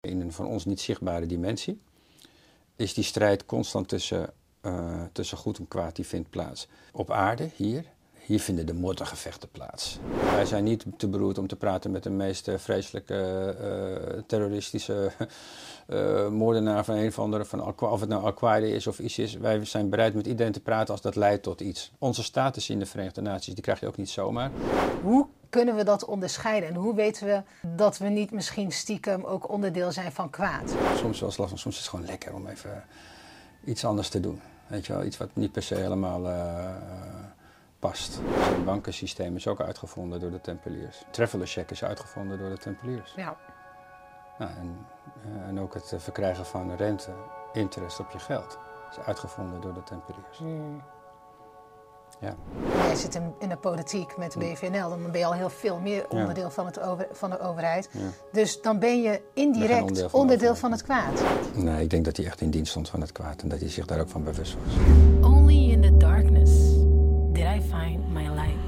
In een van ons niet zichtbare dimensie is die strijd constant tussen, uh, tussen goed en kwaad, die vindt plaats. Op aarde, hier, hier vinden de moordgevechten plaats. Wij zijn niet te beroerd om te praten met de meest vreselijke uh, terroristische moordenaar van een of andere, van, of het nou Al-Qaeda is of ISIS. Wij zijn bereid met iedereen te praten als dat leidt tot iets. Onze status in de Verenigde Naties, die krijg je ook niet zomaar. Hoe kunnen we dat onderscheiden? En hoe weten we dat we niet misschien stiekem ook onderdeel zijn van kwaad? Soms wel lastig, soms is het gewoon lekker om even iets anders te doen. Weet je wel, iets wat niet per se helemaal uh, past. Het bankensysteem is ook uitgevonden door de Tempeliers. Traveler check is uitgevonden door de Tempeliers. Ja. Nou, en, uh, en ook het verkrijgen van rente, interest op je geld, is uitgevonden door de Tempeliers. Hmm. Ja. Jij zit in, in de politiek met de BVNL, dan ben je al heel veel meer onderdeel ja. van, het over, van de overheid. Ja. Dus dan ben je indirect onderdeel, van, onderdeel van, het kwaad. Nee, ik denk dat hij echt in dienst stond van het kwaad en dat hij zich daar ook van bewust was. Only in the darkness did I find my light.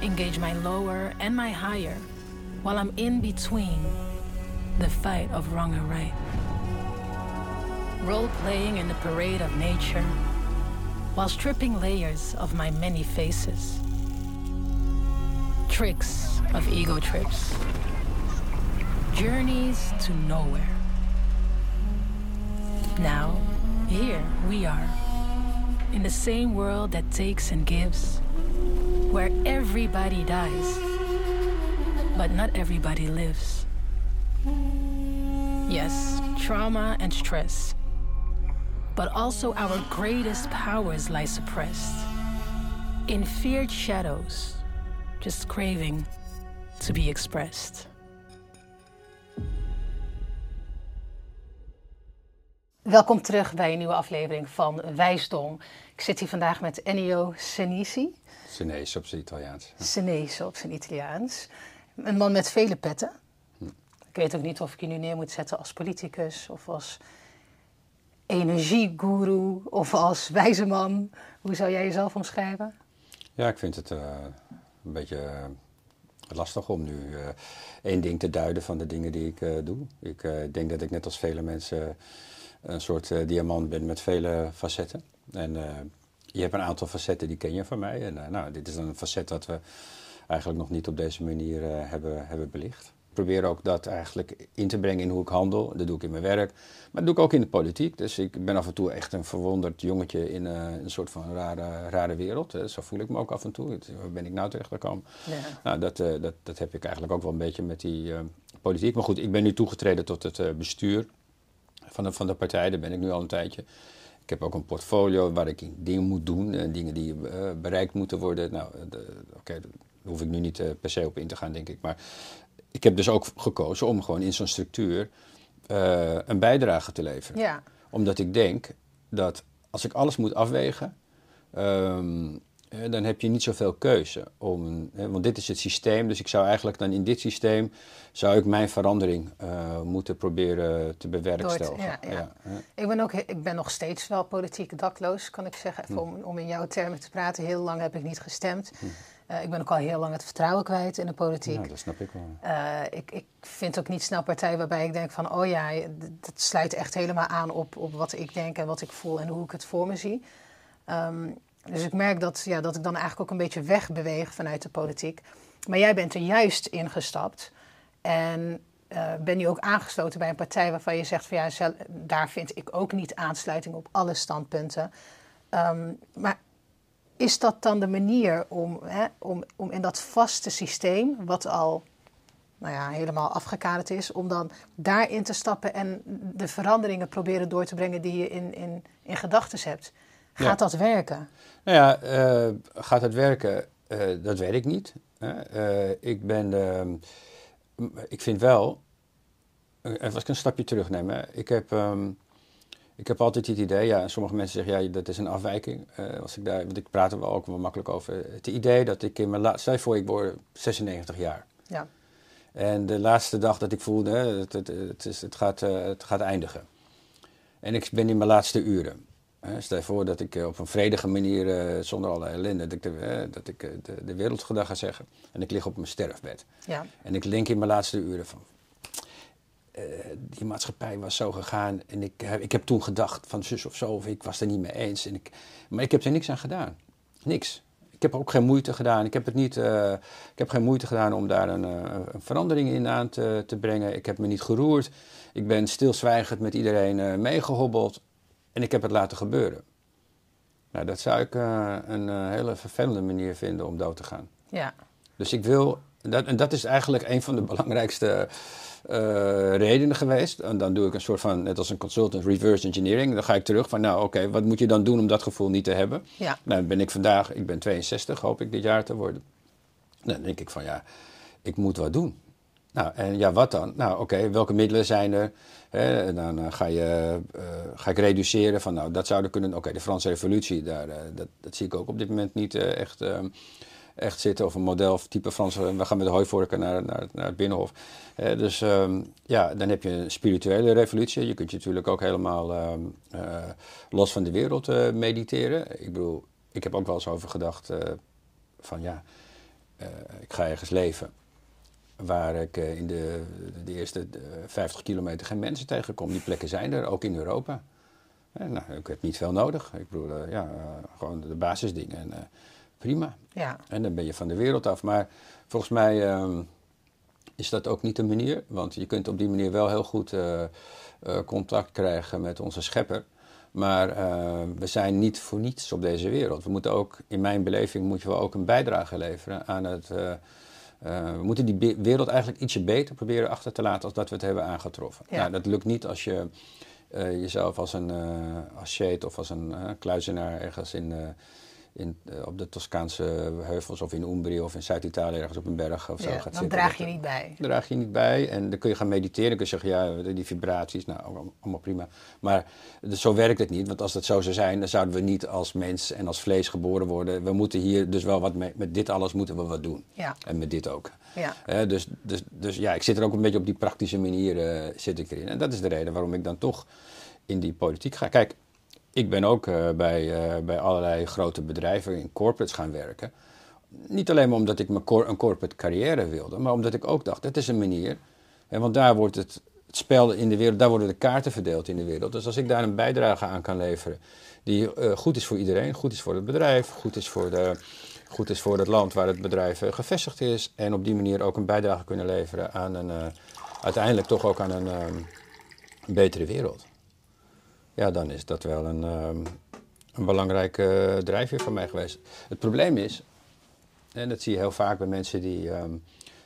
Engage my lower and my higher while I'm in between the fight of wrong and right. Role playing in the parade of nature while stripping layers of my many faces. Tricks of ego trips. Journeys to nowhere. Now, here we are, in the same world that takes and gives, where everybody dies, but not everybody lives. Yes, trauma and stress but also our greatest powers lie suppressed in feared shadows, just craving to be expressed. Welkom terug bij een nieuwe aflevering van Wijsdom. Ik zit hier vandaag met Ennio Senisi. Senese op zijn Italiaans. Senese op zijn Italiaans. Een man met vele petten. Hm. Ik weet ook niet of ik je nu neer moet zetten als politicus of als energieguru of als wijze man. Hoe zou jij jezelf omschrijven? Ja, ik vind het uh, een beetje uh, lastig om nu uh, één ding te duiden van de dingen die ik doe. Ik denk dat ik net als vele mensen een soort diamant ben met vele facetten. En je hebt een aantal facetten die ken je van mij. En nou, dit is een facet dat we eigenlijk nog niet op deze manier hebben, hebben belicht probeer ook dat eigenlijk in te brengen in hoe ik handel. Dat doe ik in mijn werk, maar dat doe ik ook in de politiek. Dus ik ben af en toe echt een verwonderd jongetje in uh, een soort van rare, rare wereld. Hè. Zo voel ik me ook af en toe. Waar ben ik nou terecht gekomen? Ja. Nou, dat, uh, dat, dat heb ik eigenlijk ook wel een beetje met die uh, politiek. Maar goed, ik ben nu toegetreden tot het bestuur van de, van de partij. Daar ben ik nu al een tijdje. Ik heb ook een portfolio waar ik dingen moet doen. En dingen die bereikt moeten worden. Nou, oké, okay, daar hoef ik nu niet per se op in te gaan, denk ik. Maar ik heb dus ook gekozen om gewoon in zo'n structuur uh, een bijdrage te leveren. Ja. Omdat ik denk dat als ik alles moet afwegen, um, dan heb je niet zoveel keuze. Om, hè, want dit is het systeem, dus ik zou eigenlijk dan in dit systeem zou ik mijn verandering uh, moeten proberen te bewerkstelligen. Ja, ja. ja, Ik, ben ook, ik ben nog steeds wel politiek dakloos, kan ik zeggen. Even Hm. om, om in jouw termen te praten. Heel lang heb ik niet gestemd. Uh, ik ben ook al heel lang het vertrouwen kwijt in de politiek. Ja, dat snap ik wel. Uh, ik, ik vind ook niet snel partij waarbij ik denk van... oh ja, dat sluit echt helemaal aan op, op wat ik denk en wat ik voel... en hoe ik het voor me zie. Um, dus ik merk dat, ja, dat ik dan eigenlijk ook een beetje wegbeweeg vanuit de politiek. Maar jij bent er juist ingestapt. En uh, ben nu ook aangesloten bij een partij waarvan je zegt... van ja, zelf, daar vind ik ook niet aansluiting op alle standpunten. Um, maar is dat dan de manier om, hè, om, om in dat vaste systeem, wat al nou ja, helemaal afgekaderd is, om dan daarin te stappen en de veranderingen proberen door te brengen die je in, in, in gedachten hebt? Gaat Ja. dat werken? Nou ja, eh, gaat het werken? Eh, dat weet ik niet. Eh, ik ben, ehm, ik vind wel, even als ik een stapje terugneem, hè. ik heb, ehm, ik heb altijd het idee, ja, sommige mensen zeggen, ja, dat is een afwijking. Eh, als ik daar, want ik praat er wel ook wel makkelijk over. Het idee dat ik in mijn laatste, stel je voor, ik word 96 jaar. Ja. En de laatste dag dat ik voelde, hè, het, het, het, is, het, gaat, eh, het gaat eindigen. En ik ben in mijn laatste uren. Stel je voor dat ik eh, op een vredige manier, eh, zonder alle ellende, dat ik, de, eh, dat ik eh, de, de ga zeggen. En ik lig op mijn sterfbed. Ja. En ik denk in mijn laatste uren van. Eh, die maatschappij was zo gegaan. En ik, heb- ik heb toen gedacht van zus of zo, of ik was er niet mee eens. En ik, maar ik heb er niks aan gedaan. Niks. Ik heb ook geen moeite gedaan. Ik heb, het niet, eh, ik heb geen moeite gedaan om daar een, eh, een verandering in aan te, te brengen. Ik heb me niet geroerd. Ik ben stilzwijgend met iedereen eh, meegehobbeld. En ik heb het laten gebeuren. Nou, dat zou ik een hele vervelende manier vinden om dood te gaan. Ja. Dus ik wil, dat, en dat is eigenlijk een van de belangrijkste redenen geweest. En dan doe ik een soort van, net als een consultant, reverse engineering. Dan ga ik terug van, nou oké, wat moet je dan doen om dat gevoel niet te hebben? Ja. Nou, dan ben ik vandaag, ik ben 62, hoop ik dit jaar te worden. Dan denk ik van, ja, ik moet wat doen. Nou, en ja, wat dan? Nou, oké, welke middelen zijn er? En dan eh, ga, je, eh, ga ik reduceren van, nou, dat zou er kunnen... Oké, de Franse revolutie, daar, eh, dat, dat zie ik ook op dit moment niet eh, echt, eh, echt zitten. Of een model of type Franse... We gaan met de hooivorken naar, naar, naar het Binnenhof. Dus ehm, ja, dan heb je een spirituele revolutie. Je kunt je natuurlijk ook helemaal ehm, eh, los van de wereld eh, mediteren. Ik bedoel, ik heb ook wel eens over gedacht eh, van, ja, ik ga ergens leven waar ik in de, de eerste eh, 50 kilometer geen mensen tegenkom. Die plekken zijn er, ook in Europa. Nou, ik heb niet veel nodig. Ik bedoel, ja, gewoon de basisdingen. En, prima. Ja. En dan ben je van de wereld af. Maar volgens mij ehm, is dat ook niet de manier. Want je kunt op die manier wel heel goed eh, eh, contact krijgen met onze schepper. Maar eh, we zijn niet voor niets op deze wereld. We moeten ook, in mijn beleving, moeten we ook een bijdrage leveren aan het. eh, we moeten die wereld eigenlijk ietsje beter proberen achter te laten als dat we het hebben aangetroffen. Ja. Nou, dat lukt niet als je jezelf als een uh, of als een kluizenaar ergens in, in, eh, op de Toscaanse heuvels of in Umbria of in Zuid-Italië ergens op een berg of zo Ja, gaat dan zitten. draag Dat- je niet bij. daar draag je niet bij. En dan kun je gaan mediteren. Dan kun je zeggen, ja, die vibraties, nou, allemaal prima. Maar dus zo werkt het niet. Want als dat zo zou zijn, dan zouden we niet als mens en als vlees geboren worden. We moeten hier dus wel wat mee, met dit alles moeten we wat doen. Ja. En met dit ook. Ja. Dus, dus, dus ja, ik zit er ook een beetje op die praktische manier eh, zit ik erin. En dat is de reden waarom ik dan toch in die politiek ga. Kijk, ik ben ook eh, bij, eh, bij allerlei grote bedrijven in corporates gaan werken. Niet alleen maar omdat ik een corporate carrière wilde, maar omdat ik ook dacht, het is een manier. Hè, want daar wordt het, het spel in de wereld, daar worden de kaarten verdeeld in de wereld. Dus als ik daar een bijdrage aan kan leveren die eh, goed is voor iedereen, goed is voor het bedrijf, goed is voor, de, goed is voor het land waar het bedrijf gevestigd is. En op die manier ook een bijdrage kunnen leveren aan een, uiteindelijk toch ook aan een, ehm, betere wereld. Ja, dan is dat wel een, ehm, een belangrijke eh, drijfveer voor mij geweest. Het probleem is, en dat zie je heel vaak bij mensen die ehm,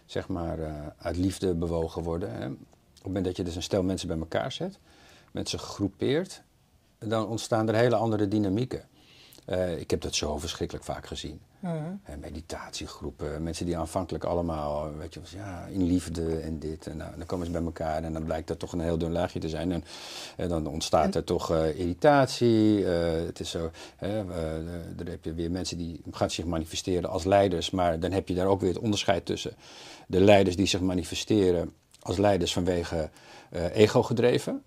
zeg maar eh, uit liefde bewogen worden. Hè. Op het moment dat je dus een stel mensen bij elkaar zet, mensen groepeert, dan ontstaan er hele andere dynamieken. Eh, ik heb dat zo verschrikkelijk vaak gezien. Mhm. Eh, meditatiegroepen, mensen die aanvankelijk allemaal, eh, weet je, was, ja, in liefde en dit. En nou, dan komen ze bij elkaar en dan blijkt dat toch een heel dun laagje te zijn. En, en dan ontstaat er toch eh, irritatie. eh, het is zo, hè, eh, dan heb je weer mensen die gaan zich manifesteren als leiders. Maar dan heb je daar ook weer het onderscheid tussen de leiders die zich manifesteren als leiders vanwege eh, ego gedreven.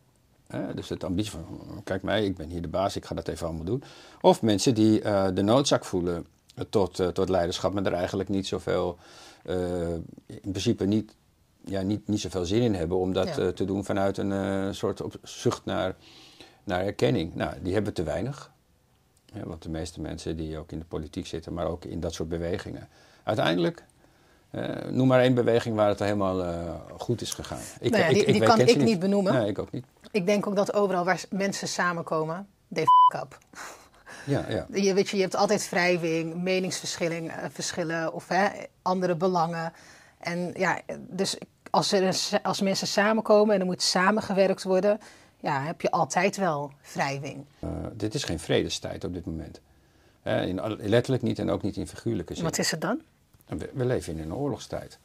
Hè, dus het ambitie van, kijk mij, ik ben hier de baas, ik ga dat even allemaal doen. Of mensen die eh, de noodzaak voelen tot, eh, tot leiderschap, maar er eigenlijk niet zoveel, eh, in principe niet, ja, niet, niet zoveel zin in hebben om dat Ja. eh, te doen vanuit een soort op zucht naar, naar erkenning. Nou, die hebben te weinig. Ja, want de meeste mensen die ook in de politiek zitten, maar ook in dat soort bewegingen. Uiteindelijk, noem maar één beweging waar het helemaal goed is gegaan. Ik, Nou ja, die- die weet- kan ken ze ik niet benoemen. Nee, ik ook niet. Ik denk ook dat overal waar mensen samenkomen, they f up. Ja, ja. Je, weet je, je hebt altijd wrijving, meningsverschillen eh, verschillen of hè, andere belangen. En ja, dus als, er, als mensen samenkomen en er moet samengewerkt worden, ja, heb je altijd wel wrijving. Eh, dit is geen vredestijd op dit moment. In, letterlijk niet en ook niet in figuurlijke zin. Wat is het dan? We, we leven in een oorlogstijd.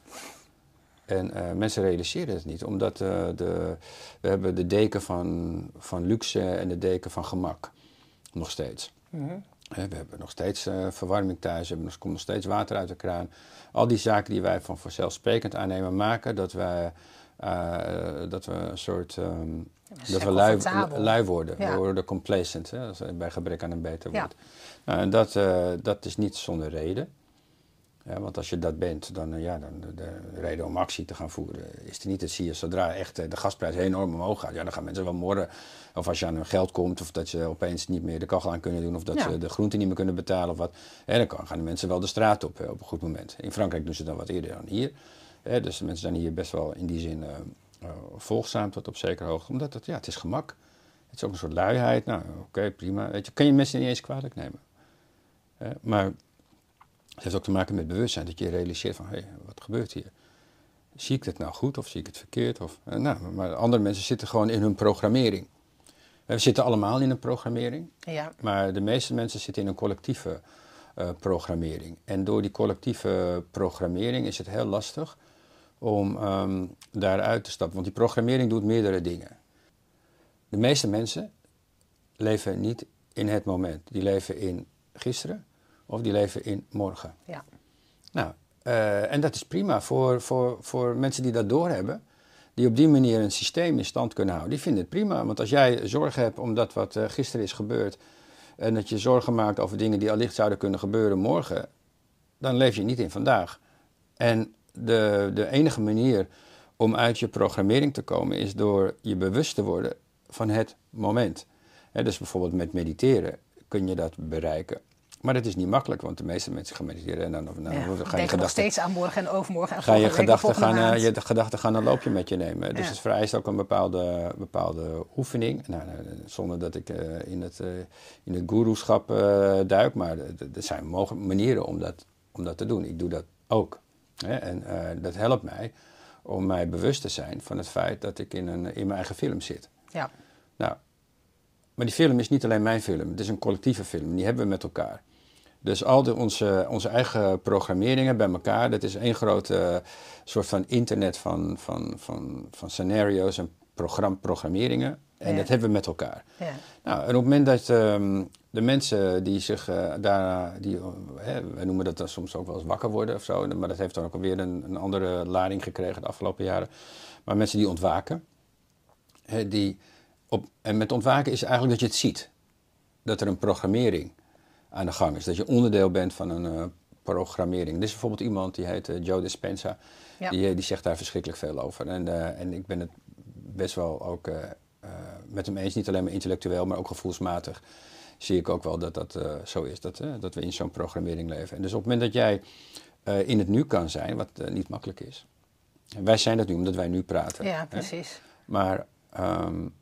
En eh, mensen realiseren het niet, omdat de, we hebben de deken van, van luxe en de deken van gemak. Nog steeds. Hè, we hebben nog steeds eh, verwarming thuis, we hebben, er komt nog steeds water uit de kraan. Al die zaken die wij van vanzelfsprekend aannemen maken dat wij eh, dat we een soort... ehm, zijn dat we lui, worden. Ja. We worden complacent, hè, bij gebrek aan een beter Ja. woord. Nou, en dat, eh, dat is niet zonder reden. Ja, want als je dat bent, dan, eh, ja, dan de, de reden om actie te gaan voeren is er niet. Dat zie je zodra echt eh, de gasprijs enorm omhoog gaat. Ja, dan gaan mensen wel morren. Of als je aan hun geld komt, of dat ze opeens niet meer de kachel aan kunnen doen, of dat Ja. ze de groenten niet meer kunnen betalen, of wat. Hè, dan gaan de mensen wel de straat op op een goed moment. In Frankrijk doen ze dan wat eerder dan hier. Dus de mensen zijn hier best wel in die zin eh, volgzaam tot op zekere hoogte. Omdat het, ja, het is gemak. Het is ook een soort luiheid. Nou, oké, prima. Weet je, kan je mensen niet eens kwalijk nemen. Maar het heeft ook te maken met bewustzijn. Dat je realiseert van, hé, hey, wat gebeurt hier? Zie ik het nou goed of zie ik het verkeerd? Of, eh, nou, maar andere mensen zitten gewoon in hun programmering. We zitten allemaal in een programmering. Ja, Maar de meeste mensen zitten in een collectieve eh, programmering. En door die collectieve programmering is het heel lastig om ehm, daaruit te stappen. Want die programmering doet meerdere dingen. De meeste mensen leven niet in het moment. Die leven in gisteren of die leven in morgen. ja. Nou, eh, en dat is prima voor, voor, voor mensen die dat doorhebben. Die op die manier een systeem in stand kunnen houden. Die vinden het prima. Want als jij zorgen hebt omdat wat eh, gisteren is gebeurd. En dat je zorgen maakt over dingen die allicht zouden kunnen gebeuren morgen. Dan leef je niet in vandaag. En de, de enige manier om uit je programmering te komen is door je bewust te worden van het moment. Dus bijvoorbeeld met mediteren kun je dat bereiken. Maar dat is niet makkelijk, want de meeste mensen gaan mediteren en dan, dan ja. ga je nog gedachten steeds aan morgen en overmorgen en ga je gedachten gaan, eh, je gedachten gaan een loopje met je nemen. Dus het vereist ook een bepaalde, bepaalde oefening. Nou, nou, zonder dat ik eh, in het, eh in het goeroeschap duik, maar er zijn manieren om dat, om dat te doen. Ik doe dat ook. Hè? En dat helpt mij om mij bewust te zijn van het feit dat ik in, een, in mijn eigen film zit. Ja, Nou, maar die film is niet alleen mijn film, het is een collectieve film. Die hebben we met elkaar. Dus al de, onze, onze eigen programmeringen bij elkaar, dat is één grote eh, soort van internet van, van, van, van scenario's en program, programmeringen. En Ja. dat hebben we met elkaar. ja. Nou, en op het moment dat ehm, de mensen die zich eh, daar, die, eh, hè, noemen dat dan soms ook wel eens wakker worden of zo, maar dat heeft dan ook alweer een, een andere lading gekregen de afgelopen jaren. Maar mensen die ontwaken, hè, die op, en met ontwaken is eigenlijk dat je het ziet. Dat er een programmering aan de gang is. Dat je onderdeel bent van een eh, programmering. Er is bijvoorbeeld iemand die heet eh, Joe Dispenza. Ja. Die, eh, die zegt daar verschrikkelijk veel over. En, en ik ben het best wel ook met hem eens. Niet alleen maar intellectueel, maar ook gevoelsmatig. Zie ik ook wel dat dat zo is. Dat, dat we in zo'n programmering leven. En dus op het moment dat jij in het nu kan zijn, wat niet makkelijk is. En wij zijn dat nu omdat wij nu praten. ja hè? precies. Maar ehm, op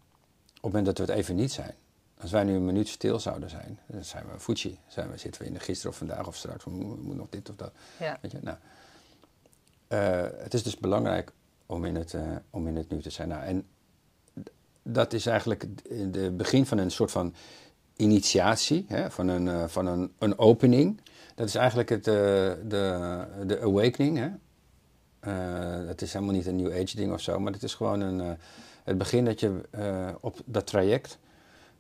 het moment dat we het even niet zijn, als wij nu een minuut stil zouden zijn, dan zijn we Fuji. Zijn we, zitten we in de gisteren of vandaag of straks, we moeten moet nog dit of dat. Ja. Weet je? Nou, eh, het is dus belangrijk om in het, eh, om in het nu te zijn. Nou, en dat is eigenlijk het begin van een soort van initiatie, hè, van, een, eh, van een, een opening. Dat is eigenlijk het, de, de awakening. Hè? Het is helemaal niet een New Age ding of zo, maar het is gewoon een, het begin dat je op dat traject,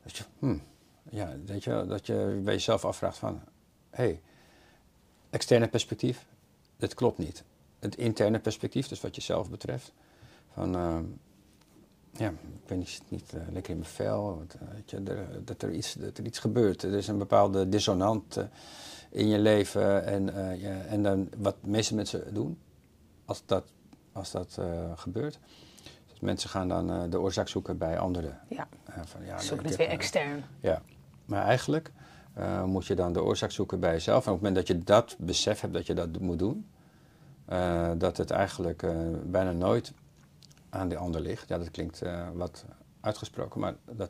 dat je, hmm, ja, weet je, dat je bij jezelf afvraagt van, hé, hey, externe perspectief, dat klopt niet. Het interne perspectief, dus wat jezelf betreft, van, ehm, ja, ik ben niet, eh, lekker in mijn vel, eh, weet je, er, dat, er iets, dat er iets gebeurt. Er is een bepaalde dissonant eh, in je leven en, eh, en dan wat de meeste mensen doen, als dat, als dat eh, gebeurt. Mensen gaan dan eh, de oorzaak zoeken bij anderen. Ja, Eh, van, ja, zoek het weer eh, extern. Ja, maar eigenlijk moet je dan de oorzaak zoeken bij jezelf. En op het moment dat je dat besef hebt dat je dat moet doen, dat het eigenlijk bijna nooit aan de ander ligt. Ja, dat klinkt wat uitgesproken, maar dat,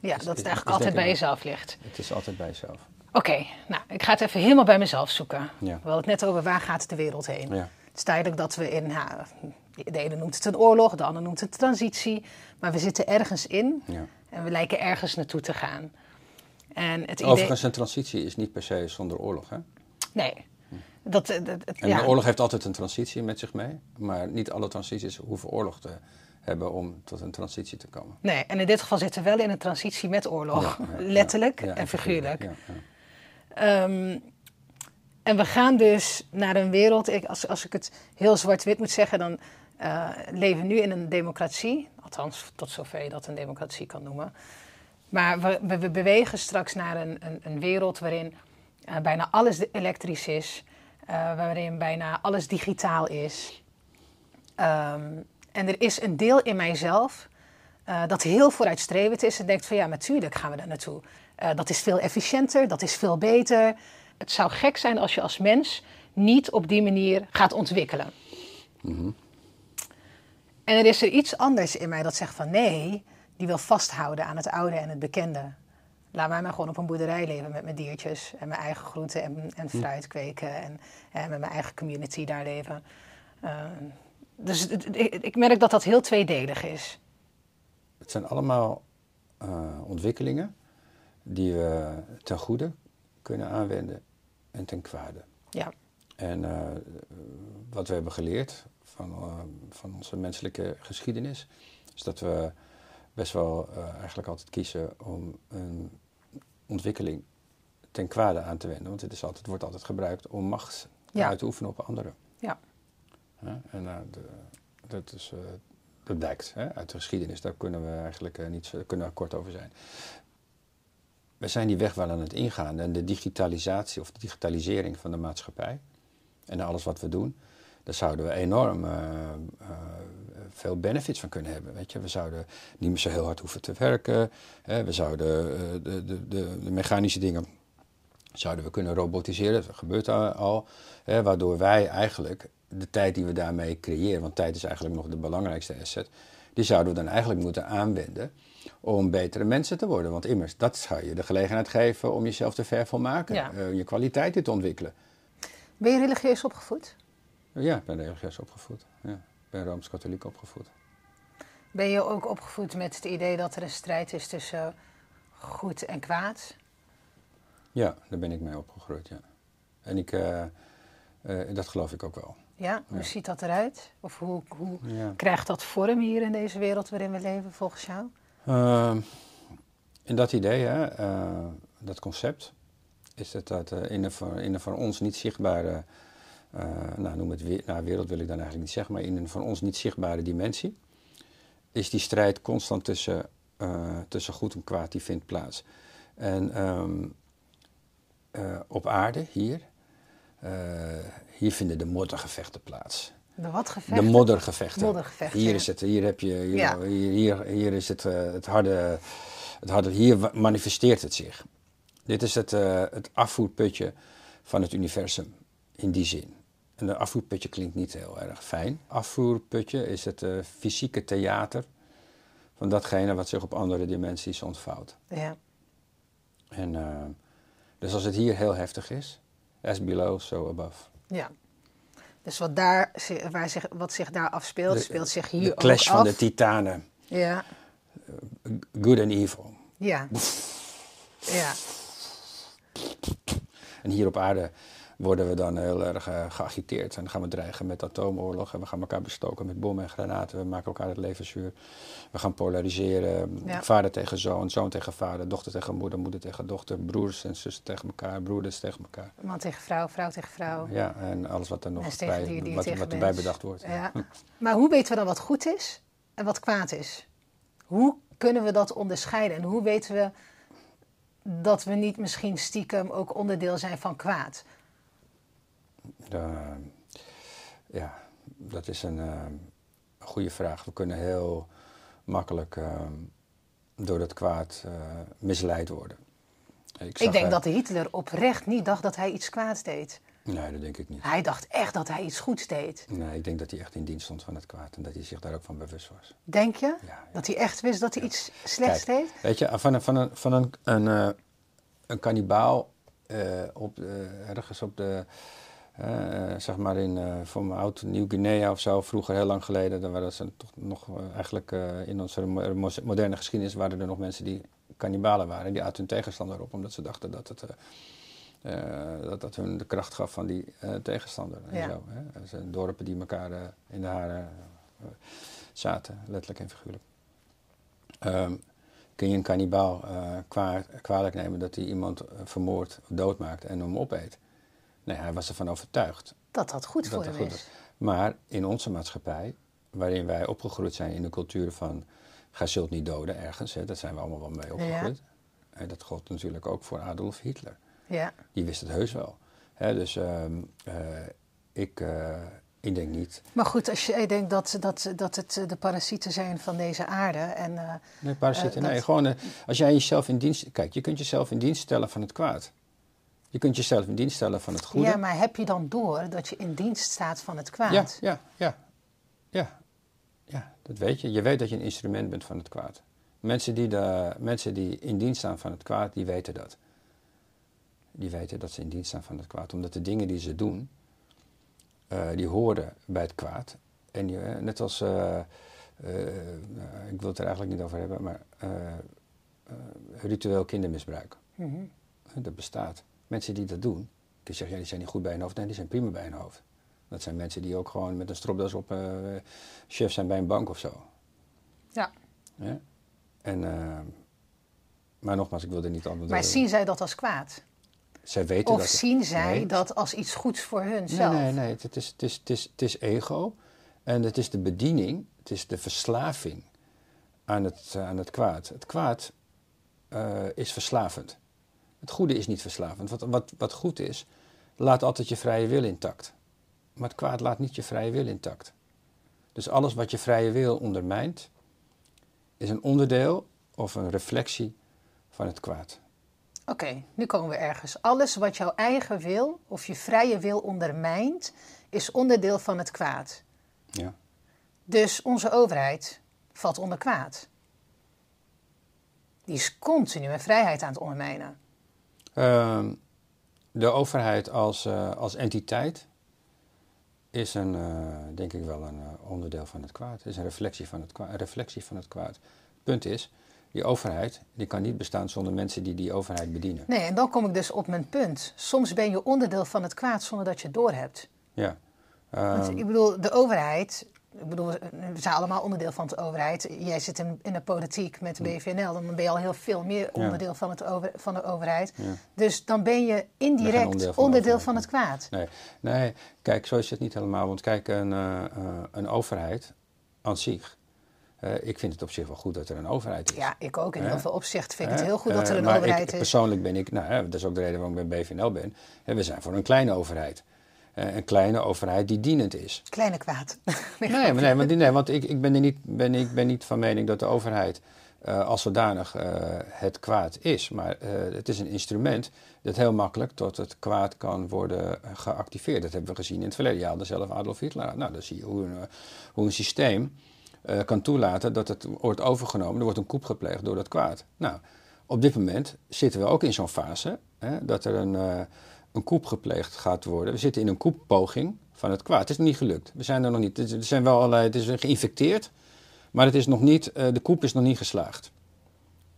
Ja, is- dat is- het eigenlijk is altijd bij jezelf ligt. het is altijd bij jezelf. Oké, nou, ik ga het even helemaal bij mezelf zoeken. Ja. We hadden het net over waar gaat de wereld heen. Ja. Het is duidelijk dat we in, nou, de ene noemt het een oorlog, de ander noemt het transitie. Maar we zitten ergens in Ja. en we lijken ergens naartoe te gaan. En het idee... Overigens, een transitie is niet per se zonder oorlog. Hè? Nee. Dat, dat, dat- En ja. de oorlog heeft altijd een transitie met zich mee. Maar niet alle transities hoeven oorlog te hebben om tot een transitie te komen. Nee, en in dit geval zitten we wel in een transitie met oorlog. Ja, ja, Letterlijk en figuurlijk. Ehm, en we gaan dus naar een wereld, ik, als, als ik het heel zwart-wit moet zeggen, dan uh, leven nu in een democratie. Althans, tot zover je dat een democratie kan noemen. Maar we, we bewegen straks naar een, een, een wereld waarin uh, bijna alles elektrisch is. Uh, waarin bijna alles digitaal is. Um, en er is een deel in mijzelf dat heel vooruitstrevend is en denkt van ja, natuurlijk gaan we daar naartoe. dat is veel efficiënter, dat is veel beter. Het zou gek zijn als je als mens niet op die manier gaat ontwikkelen. Mm. En er is er iets anders in mij dat zegt van nee, die wil vasthouden aan het oude en het bekende. Laat mij maar gewoon op een boerderij leven met mijn diertjes en mijn eigen groenten en, en hm. fruit kweken en, en, met mijn eigen community daar leven. Uh, dus ik, ik, merk dat dat heel tweedelig is. Het zijn allemaal uh, ontwikkelingen die we ten goede kunnen aanwenden en ten kwade. Ja. En uh, wat we hebben geleerd van, uh, van onze menselijke geschiedenis, is dat we best wel uh, eigenlijk altijd kiezen om een ontwikkeling ten kwade aan te wenden. Want het, is altijd, wordt altijd gebruikt om macht ja. uit te oefenen op anderen. Ja. ja en de, dat, is, dat blijkt hè, uit de geschiedenis. Daar kunnen we eigenlijk niet kunnen we kort over zijn we zijn die weg wel aan het ingaan. En de digitalisatie of de digitalisering van de maatschappij en alles wat we doen, daar zouden we enorm uh, uh, veel benefits van kunnen hebben. Weet je? We zouden niet meer zo heel hard hoeven te werken. Hè? We zouden uh, de, de, de, de, mechanische dingen zouden we kunnen robotiseren. Dat gebeurt al. Hè? Waardoor wij eigenlijk de tijd die we daarmee creëren, want tijd is eigenlijk nog de belangrijkste asset, die zouden we dan eigenlijk moeten aanwenden om betere mensen te worden. Want immers, dat zou je de gelegenheid geven om jezelf te vervolmaken, ja. uh, je kwaliteiten te ontwikkelen. Ben je religieus opgevoed? Ja, ik ben religieus opgevoed. Ja, ik ben Rooms-Katholiek opgevoed. Ben je ook opgevoed met het idee dat er een strijd is tussen goed en kwaad? Ja, daar ben ik mee opgegroeid, ja. En ik, uh, uh, dat geloof ik ook wel. Ja, hoe ja. ziet dat eruit? Of hoe, hoe ja. krijgt dat vorm hier in deze wereld waarin we leven, volgens jou? Uh, in dat idee, hè, uh, dat concept, is het dat in, in een van ons niet zichtbare, nou noem het we nou, wereld wil ik dan eigenlijk niet zeggen, maar in een van ons niet zichtbare dimensie, is die strijd constant tussen, tussen goed en kwaad, die vindt plaats. En um, op aarde, hier, hier vinden de moddergevechten plaats. De wat gevechten? De moddergevechten. moddergevechten hier ja. is het, hier heb je, hier, ja. hier, hier, hier, is het, uh, het, harde, het harde, hier manifesteert het zich. Dit is het, uh, het afvoerputje van het universum, in die zin. En een afvoerputje klinkt niet heel erg fijn. Afvoerputje is het uh, fysieke theater van datgene wat zich op andere dimensies ontvouwt. Ja. En, dus als het hier heel heftig is, as below, so above. Ja. Dus wat, daar, waar zich, wat zich daar afspeelt, de, speelt zich hier ook af. De clash van de titanen. Ja. Good and evil. Ja. ja. En hier op aarde worden we dan heel erg uh, geagiteerd. En dan gaan we dreigen met atoomoorlog. En we gaan elkaar bestoken met bommen en granaten. We maken elkaar het leven zuur. We gaan polariseren. Ja. Vader tegen zoon, zoon tegen vader, dochter tegen moeder, moeder tegen dochter. Broers en zussen tegen elkaar, broeders tegen elkaar. Man tegen vrouw, vrouw tegen vrouw. Ja, en alles wat er nog bij, die, die wat, wat erbij bedacht wordt. Ja. maar hoe weten we dan wat goed is en wat kwaad is? Hoe kunnen we dat onderscheiden? En hoe weten we dat we niet misschien stiekem ook onderdeel zijn van kwaad? Uh, ja, dat is een uh, goede vraag. We kunnen heel makkelijk uh, door dat kwaad misleid worden. Ik, ik denk dat Hitler oprecht niet dacht dat hij iets kwaads deed. Nee, dat denk ik niet. Hij dacht echt dat hij iets goeds deed. Nee, ik denk dat hij echt in dienst stond van het kwaad en dat hij zich daar ook van bewust was. Denk je? Ja, ja. Dat hij echt wist dat hij ja. iets slechts Kijk, deed? Weet je, van een, van een, van een, een, een kannibaal op, ergens op de zeg maar in uh, voor mijn oud Nieuw-Guinea of zo, vroeger heel lang geleden, dan waren ze toch nog uh, eigenlijk in onze moderne geschiedenis waren er nog mensen die kannibalen waren. Die aten hun tegenstander op, omdat ze dachten dat het dat, dat hun de kracht gaf van die tegenstander. En ja. zo, hè? Dus, dorpen die elkaar in de haren zaten, letterlijk en figuurlijk. Um, kun je een kannibaal kwa kwalijk nemen dat hij iemand vermoordt, doodmaakt en hem opeet? Nee, hij was ervan overtuigd. Dat dat goed voor dat hem goed is. Maar in onze maatschappij waarin wij opgegroeid zijn in de cultuur van ga zult niet doden ergens. Hè, dat zijn we allemaal wel mee opgegroeid. En dat gold natuurlijk ook voor Adolf Hitler. Ja. Die wist het heus wel. Hè, dus ehm, eh, ik, eh, ik denk niet. Maar goed, als je denkt dat, dat, dat het de parasieten zijn van deze aarde. En, eh, Nee, parasieten. dat- nee, gewoon eh, als jij jezelf in dienst. Kijk, je kunt jezelf in dienst stellen van het kwaad. Je kunt jezelf in dienst stellen van het goede. ja, maar heb je dan door dat je in dienst staat van het kwaad? ja, ja, ja, ja, ja, dat weet je. Je weet dat je een instrument bent van het kwaad. Mensen die, de, mensen die in dienst staan van het kwaad, die weten dat. Die weten dat ze in dienst staan van het kwaad. Omdat de dingen die ze doen, eh, die horen bij het kwaad. En die, eh, net als, eh, ik wil het er eigenlijk niet over hebben, maar ritueel kindermisbruik. Mhm. Dat bestaat. Mensen die dat doen, kun je zeggen, ja, die zijn niet goed bij hun hoofd. Nee, die zijn prima bij hun hoofd. Dat zijn mensen die ook gewoon met een stropdas op eh, chef zijn bij een bank of zo. Ja. Ja? En, eh, maar nogmaals, ik wil er niet anders Maar zien zij dat als kwaad? Zij weten Of dat... zien zij Nee. dat als iets goeds voor hun Nee, zelf? nee, nee. Het is, het, is, het, is, het is ego. En het is de bediening. Het is de verslaving aan het, eh, aan het kwaad. Het kwaad is verslavend. Het goede is niet verslavend. Wat, wat, wat goed is, laat altijd je vrije wil intact. Maar het kwaad laat niet je vrije wil intact. Dus alles wat je vrije wil ondermijnt, is een onderdeel of een reflectie van het kwaad. Oké, nu komen we ergens. Alles wat jouw eigen wil of je vrije wil ondermijnt, is onderdeel van het kwaad. Ja. Dus onze overheid valt onder kwaad. Die is continu een vrijheid aan het ondermijnen. Ehm, de overheid als, eh, als entiteit is een, eh, denk ik wel een eh, onderdeel van het kwaad. Is een reflectie van het kwaad. Een reflectie van het kwaad. Punt is, die overheid die kan niet bestaan zonder mensen die die overheid bedienen. Nee, en dan kom ik dus op mijn punt. Soms ben je onderdeel van het kwaad zonder dat je het doorhebt. Ja. Want Ehm, ik bedoel, de overheid. Ik bedoel, we zijn allemaal onderdeel van de overheid. Jij zit in, in de politiek met BVNL, dan ben je al heel veel meer Ja. onderdeel van, het over, van de overheid. Ja. Dus dan ben je indirect onderdeel van het kwaad. nee, nee, kijk, zo is het niet helemaal. Want kijk, een, eh, eh, een overheid aan zich. eh, ik vind het op zich wel goed dat er een overheid is. Ja, ik ook. In heel veel opzichten vind ik het heel goed dat er een maar overheid ik, is. Persoonlijk ben ik, nou, dat is ook de reden waarom ik bij BVNL ben. We zijn voor een kleine overheid. Eh, een kleine overheid die dienend is. Kleine kwaad. Nee, maar nee, want, nee, want ik, ik, ben er niet, ben, ik ben niet van mening dat de overheid eh, als zodanig eh, het kwaad is. Maar het is een instrument dat heel makkelijk tot het kwaad kan worden geactiveerd. Dat hebben we gezien in het verleden. Je haalde zelf Adolf Hitler. Nou, dan zie je hoe een, hoe een systeem kan toelaten dat het wordt overgenomen. Er wordt een koep gepleegd door dat kwaad. Nou, op dit moment zitten we ook in zo'n fase hè, dat er een, een koep gepleegd gaat worden. We zitten in een koeppoging van het kwaad. Het is nog niet gelukt. We zijn er nog niet. Er zijn wel allerlei, het is geïnfecteerd, maar het is nog niet, eh, de koep is nog niet geslaagd.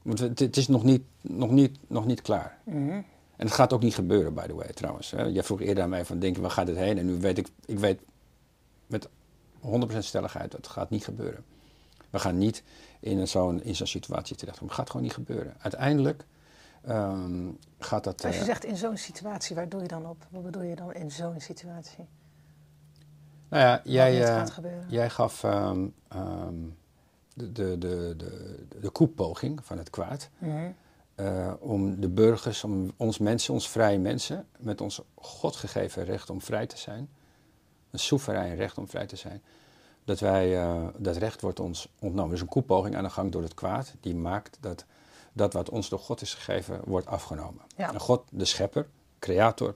Want het, het is nog niet, nog, niet, nog niet klaar. Mhm. En het gaat ook niet gebeuren, by the way, trouwens. Jij vroeg eerder aan mij van, denk je, waar gaat dit heen? En nu weet ik, ik weet met 100% stelligheid, dat gaat niet gebeuren. We gaan niet in zo'n in zo'n situatie terechtkomen. Het gaat gewoon niet gebeuren. Uiteindelijk ehm, gaat dat... Als je eh, zegt in zo'n situatie, waar doe je dan op? Wat bedoel je dan in zo'n situatie? nou ja, jij, eh, jij gaf ehm, ehm, de, de, de, de, de koeppoging van het kwaad. Mhm. eh, om de burgers, om ons mensen, ons vrije mensen, met ons God gegeven recht om vrij te zijn, een soeverein recht om vrij te zijn, dat wij, eh, dat recht wordt ons ontnomen. Dus een koepoging aan de gang door het kwaad, die maakt dat dat wat ons door God is gegeven, wordt afgenomen. Ja. En God, de schepper, creator,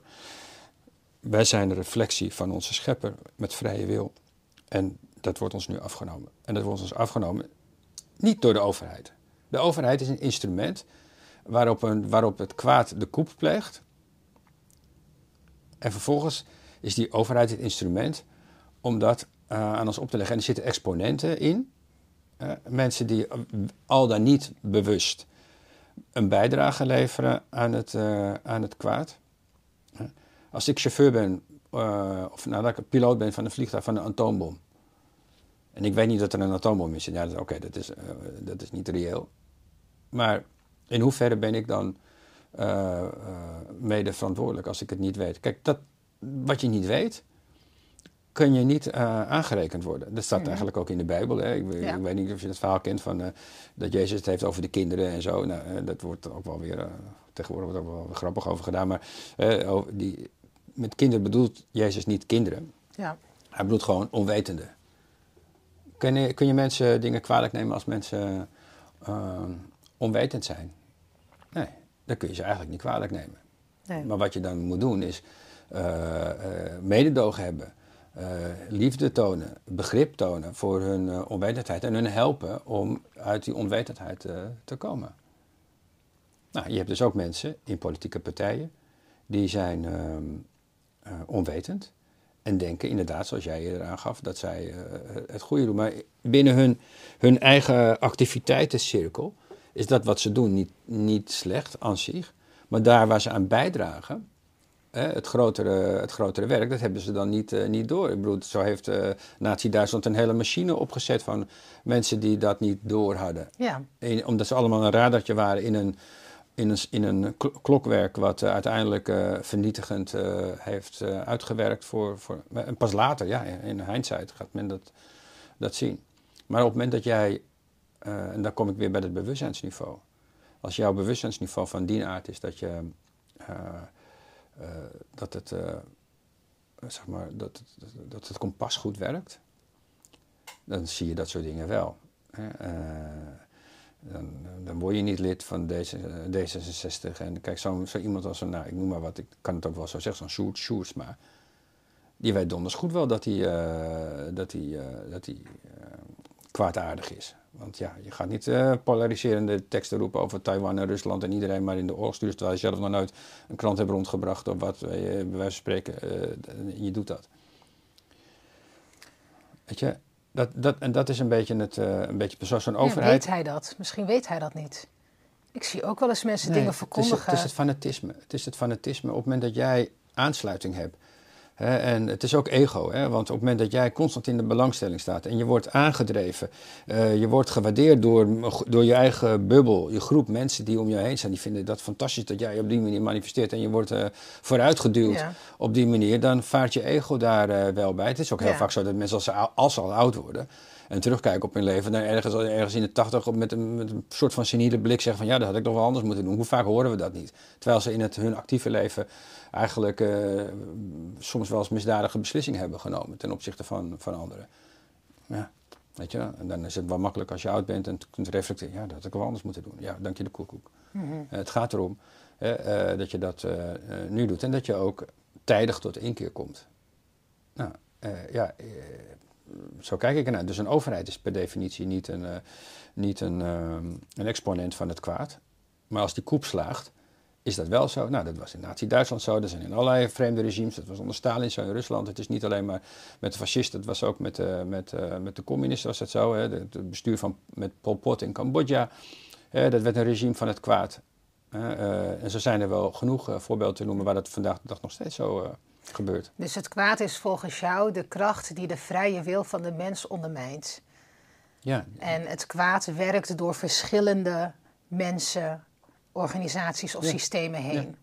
wij zijn de reflectie van onze schepper met vrije wil. En dat wordt ons nu afgenomen. En dat wordt ons afgenomen niet door de overheid. De overheid is een instrument waarop, een, waarop het kwaad de koep pleegt. En vervolgens is die overheid het instrument om dat eh, aan ons op te leggen. En er zitten exponenten in. eh, mensen die al dan niet bewust een bijdrage leveren aan het, eh, aan het kwaad. Als ik chauffeur ben, eh, of nou, ik piloot ben van een vliegtuig van een atoombom. En ik weet niet dat er een atoombom is. Ja, oké, dat, is, eh, dat is niet reëel. Maar in hoeverre ben ik dan mede verantwoordelijk als ik het niet weet? Kijk, dat, wat je niet weet, kun je niet uh, aangerekend worden. Dat staat Mhm. eigenlijk ook in de Bijbel. Hè? Ik, Ja. ik weet niet of je het verhaal kent van uh, dat Jezus het heeft over de kinderen en zo. Nou, uh, dat wordt ook wel weer, tegenwoordig wordt er ook wel grappig over gedaan. Maar over die, met kinderen bedoelt Jezus niet kinderen. Ja. Hij bedoelt gewoon onwetenden. Kun je, kun je mensen dingen kwalijk nemen als mensen onwetend zijn? Nee, dan kun je ze eigenlijk niet kwalijk nemen. Nee. Maar wat je dan moet doen is mededogen hebben. Uh, liefde tonen, begrip tonen voor hun uh, onwetendheid en hun helpen om uit die onwetendheid uh, te komen. Nou, je hebt dus ook mensen in politieke partijen die zijn onwetend en denken inderdaad, zoals jij eerder aangaf, dat zij het goede doen. Maar binnen hun, hun eigen activiteitencirkel is dat wat ze doen niet, niet slecht aan zich, maar daar waar ze aan bijdragen, het, grotere, het grotere werk, dat hebben ze dan niet, uh, niet door. Ik bedoel, zo heeft uh, Nazi-Duitsland een hele machine opgezet van mensen die dat niet door hadden. Ja. Omdat ze allemaal een radartje waren in een, in een, in een klokwerk wat uh, uiteindelijk vernietigend heeft uitgewerkt. Voor, voor, en pas later, ja, in hindsight gaat men dat, dat zien. Maar op het moment dat jij, en dan kom ik weer bij het bewustzijnsniveau. Als jouw bewustzijnsniveau van die aard is dat je... Uh, dat, het, uh, zeg maar, dat, dat het kompas goed werkt, dan zie je dat soort dingen wel. Uh, dan, dan, word je niet lid van deze, D66. En kijk, zo, zo iemand als een, nou, ik noem maar wat, ik kan het ook wel zo zeggen, zo'n Sjoerd Sjoerdsma. Die weet donders goed wel dat hij, dat hij, dat hij kwaadaardig is. Want ja, je gaat niet uh, polariserende teksten roepen over Taiwan en Rusland en iedereen maar in de oorlog stuurt, terwijl je zelf nog nooit een krant hebt rondgebracht of wat, je, bij wijze van spreken, uh, je doet dat. Weet je, dat, dat, en dat is een beetje, het, een beetje zoals zo'n Ja, overheid. weet hij dat? Misschien weet hij dat niet. Ik zie ook wel eens mensen Nee, dingen het is, verkondigen. het is het fanatisme. Het is het fanatisme. Op het moment dat jij aansluiting hebt. En het is ook ego, hè, want op het moment dat jij constant in de belangstelling staat en je wordt aangedreven, eh, je wordt gewaardeerd door, door je eigen bubbel, je groep mensen die om je heen zijn, die vinden dat fantastisch dat jij op die manier manifesteert en je wordt eh, vooruitgeduwd Ja. op die manier, dan vaart je ego daar eh, wel bij. Het is ook heel Ja. vaak zo dat mensen als ze, als ze al oud worden en terugkijken op hun leven, dan ergens, ergens in de tachtig met een, met een soort van seniele blik zeggen van ja, dat had ik toch wel anders moeten doen. Hoe vaak horen we dat niet? Terwijl ze in het, hun actieve leven eigenlijk eh, soms wel eens misdadige beslissingen hebben genomen ten opzichte van, van anderen. Ja, weet je, en dan is het wel makkelijk als je oud bent en kunt reflecteren. Ja, dat had ik wel anders moeten doen. Ja, dank je de koekoek. Mhm. Eh, het gaat erom eh, dat je dat nu doet en dat je ook tijdig tot inkeer komt. Nou, ja, zo kijk ik ernaar. Dus een overheid is per definitie niet een, eh, niet een, ehm, een exponent van het kwaad. Maar als die koep slaagt, is dat wel zo. Nou, dat was in Nazi-Duitsland zo. Dat zijn in allerlei vreemde regimes. Dat was onder Stalin zo in Rusland. Het is niet alleen maar met de fascisten. Het was ook met, eh, met, eh, met de communisten was dat zo. Hè. De- Het bestuur van, met Pol Pot in Cambodja. Hè, dat werd een regime van het kwaad. Eh, en zo zijn er wel genoeg voorbeelden te noemen waar dat vandaag de dag nog steeds zo gebeurt. Dus het kwaad is volgens jou de kracht die de vrije wil van de mens ondermijnt. Ja, En het kwaad werkt door verschillende mensen, organisaties of Ja. systemen heen.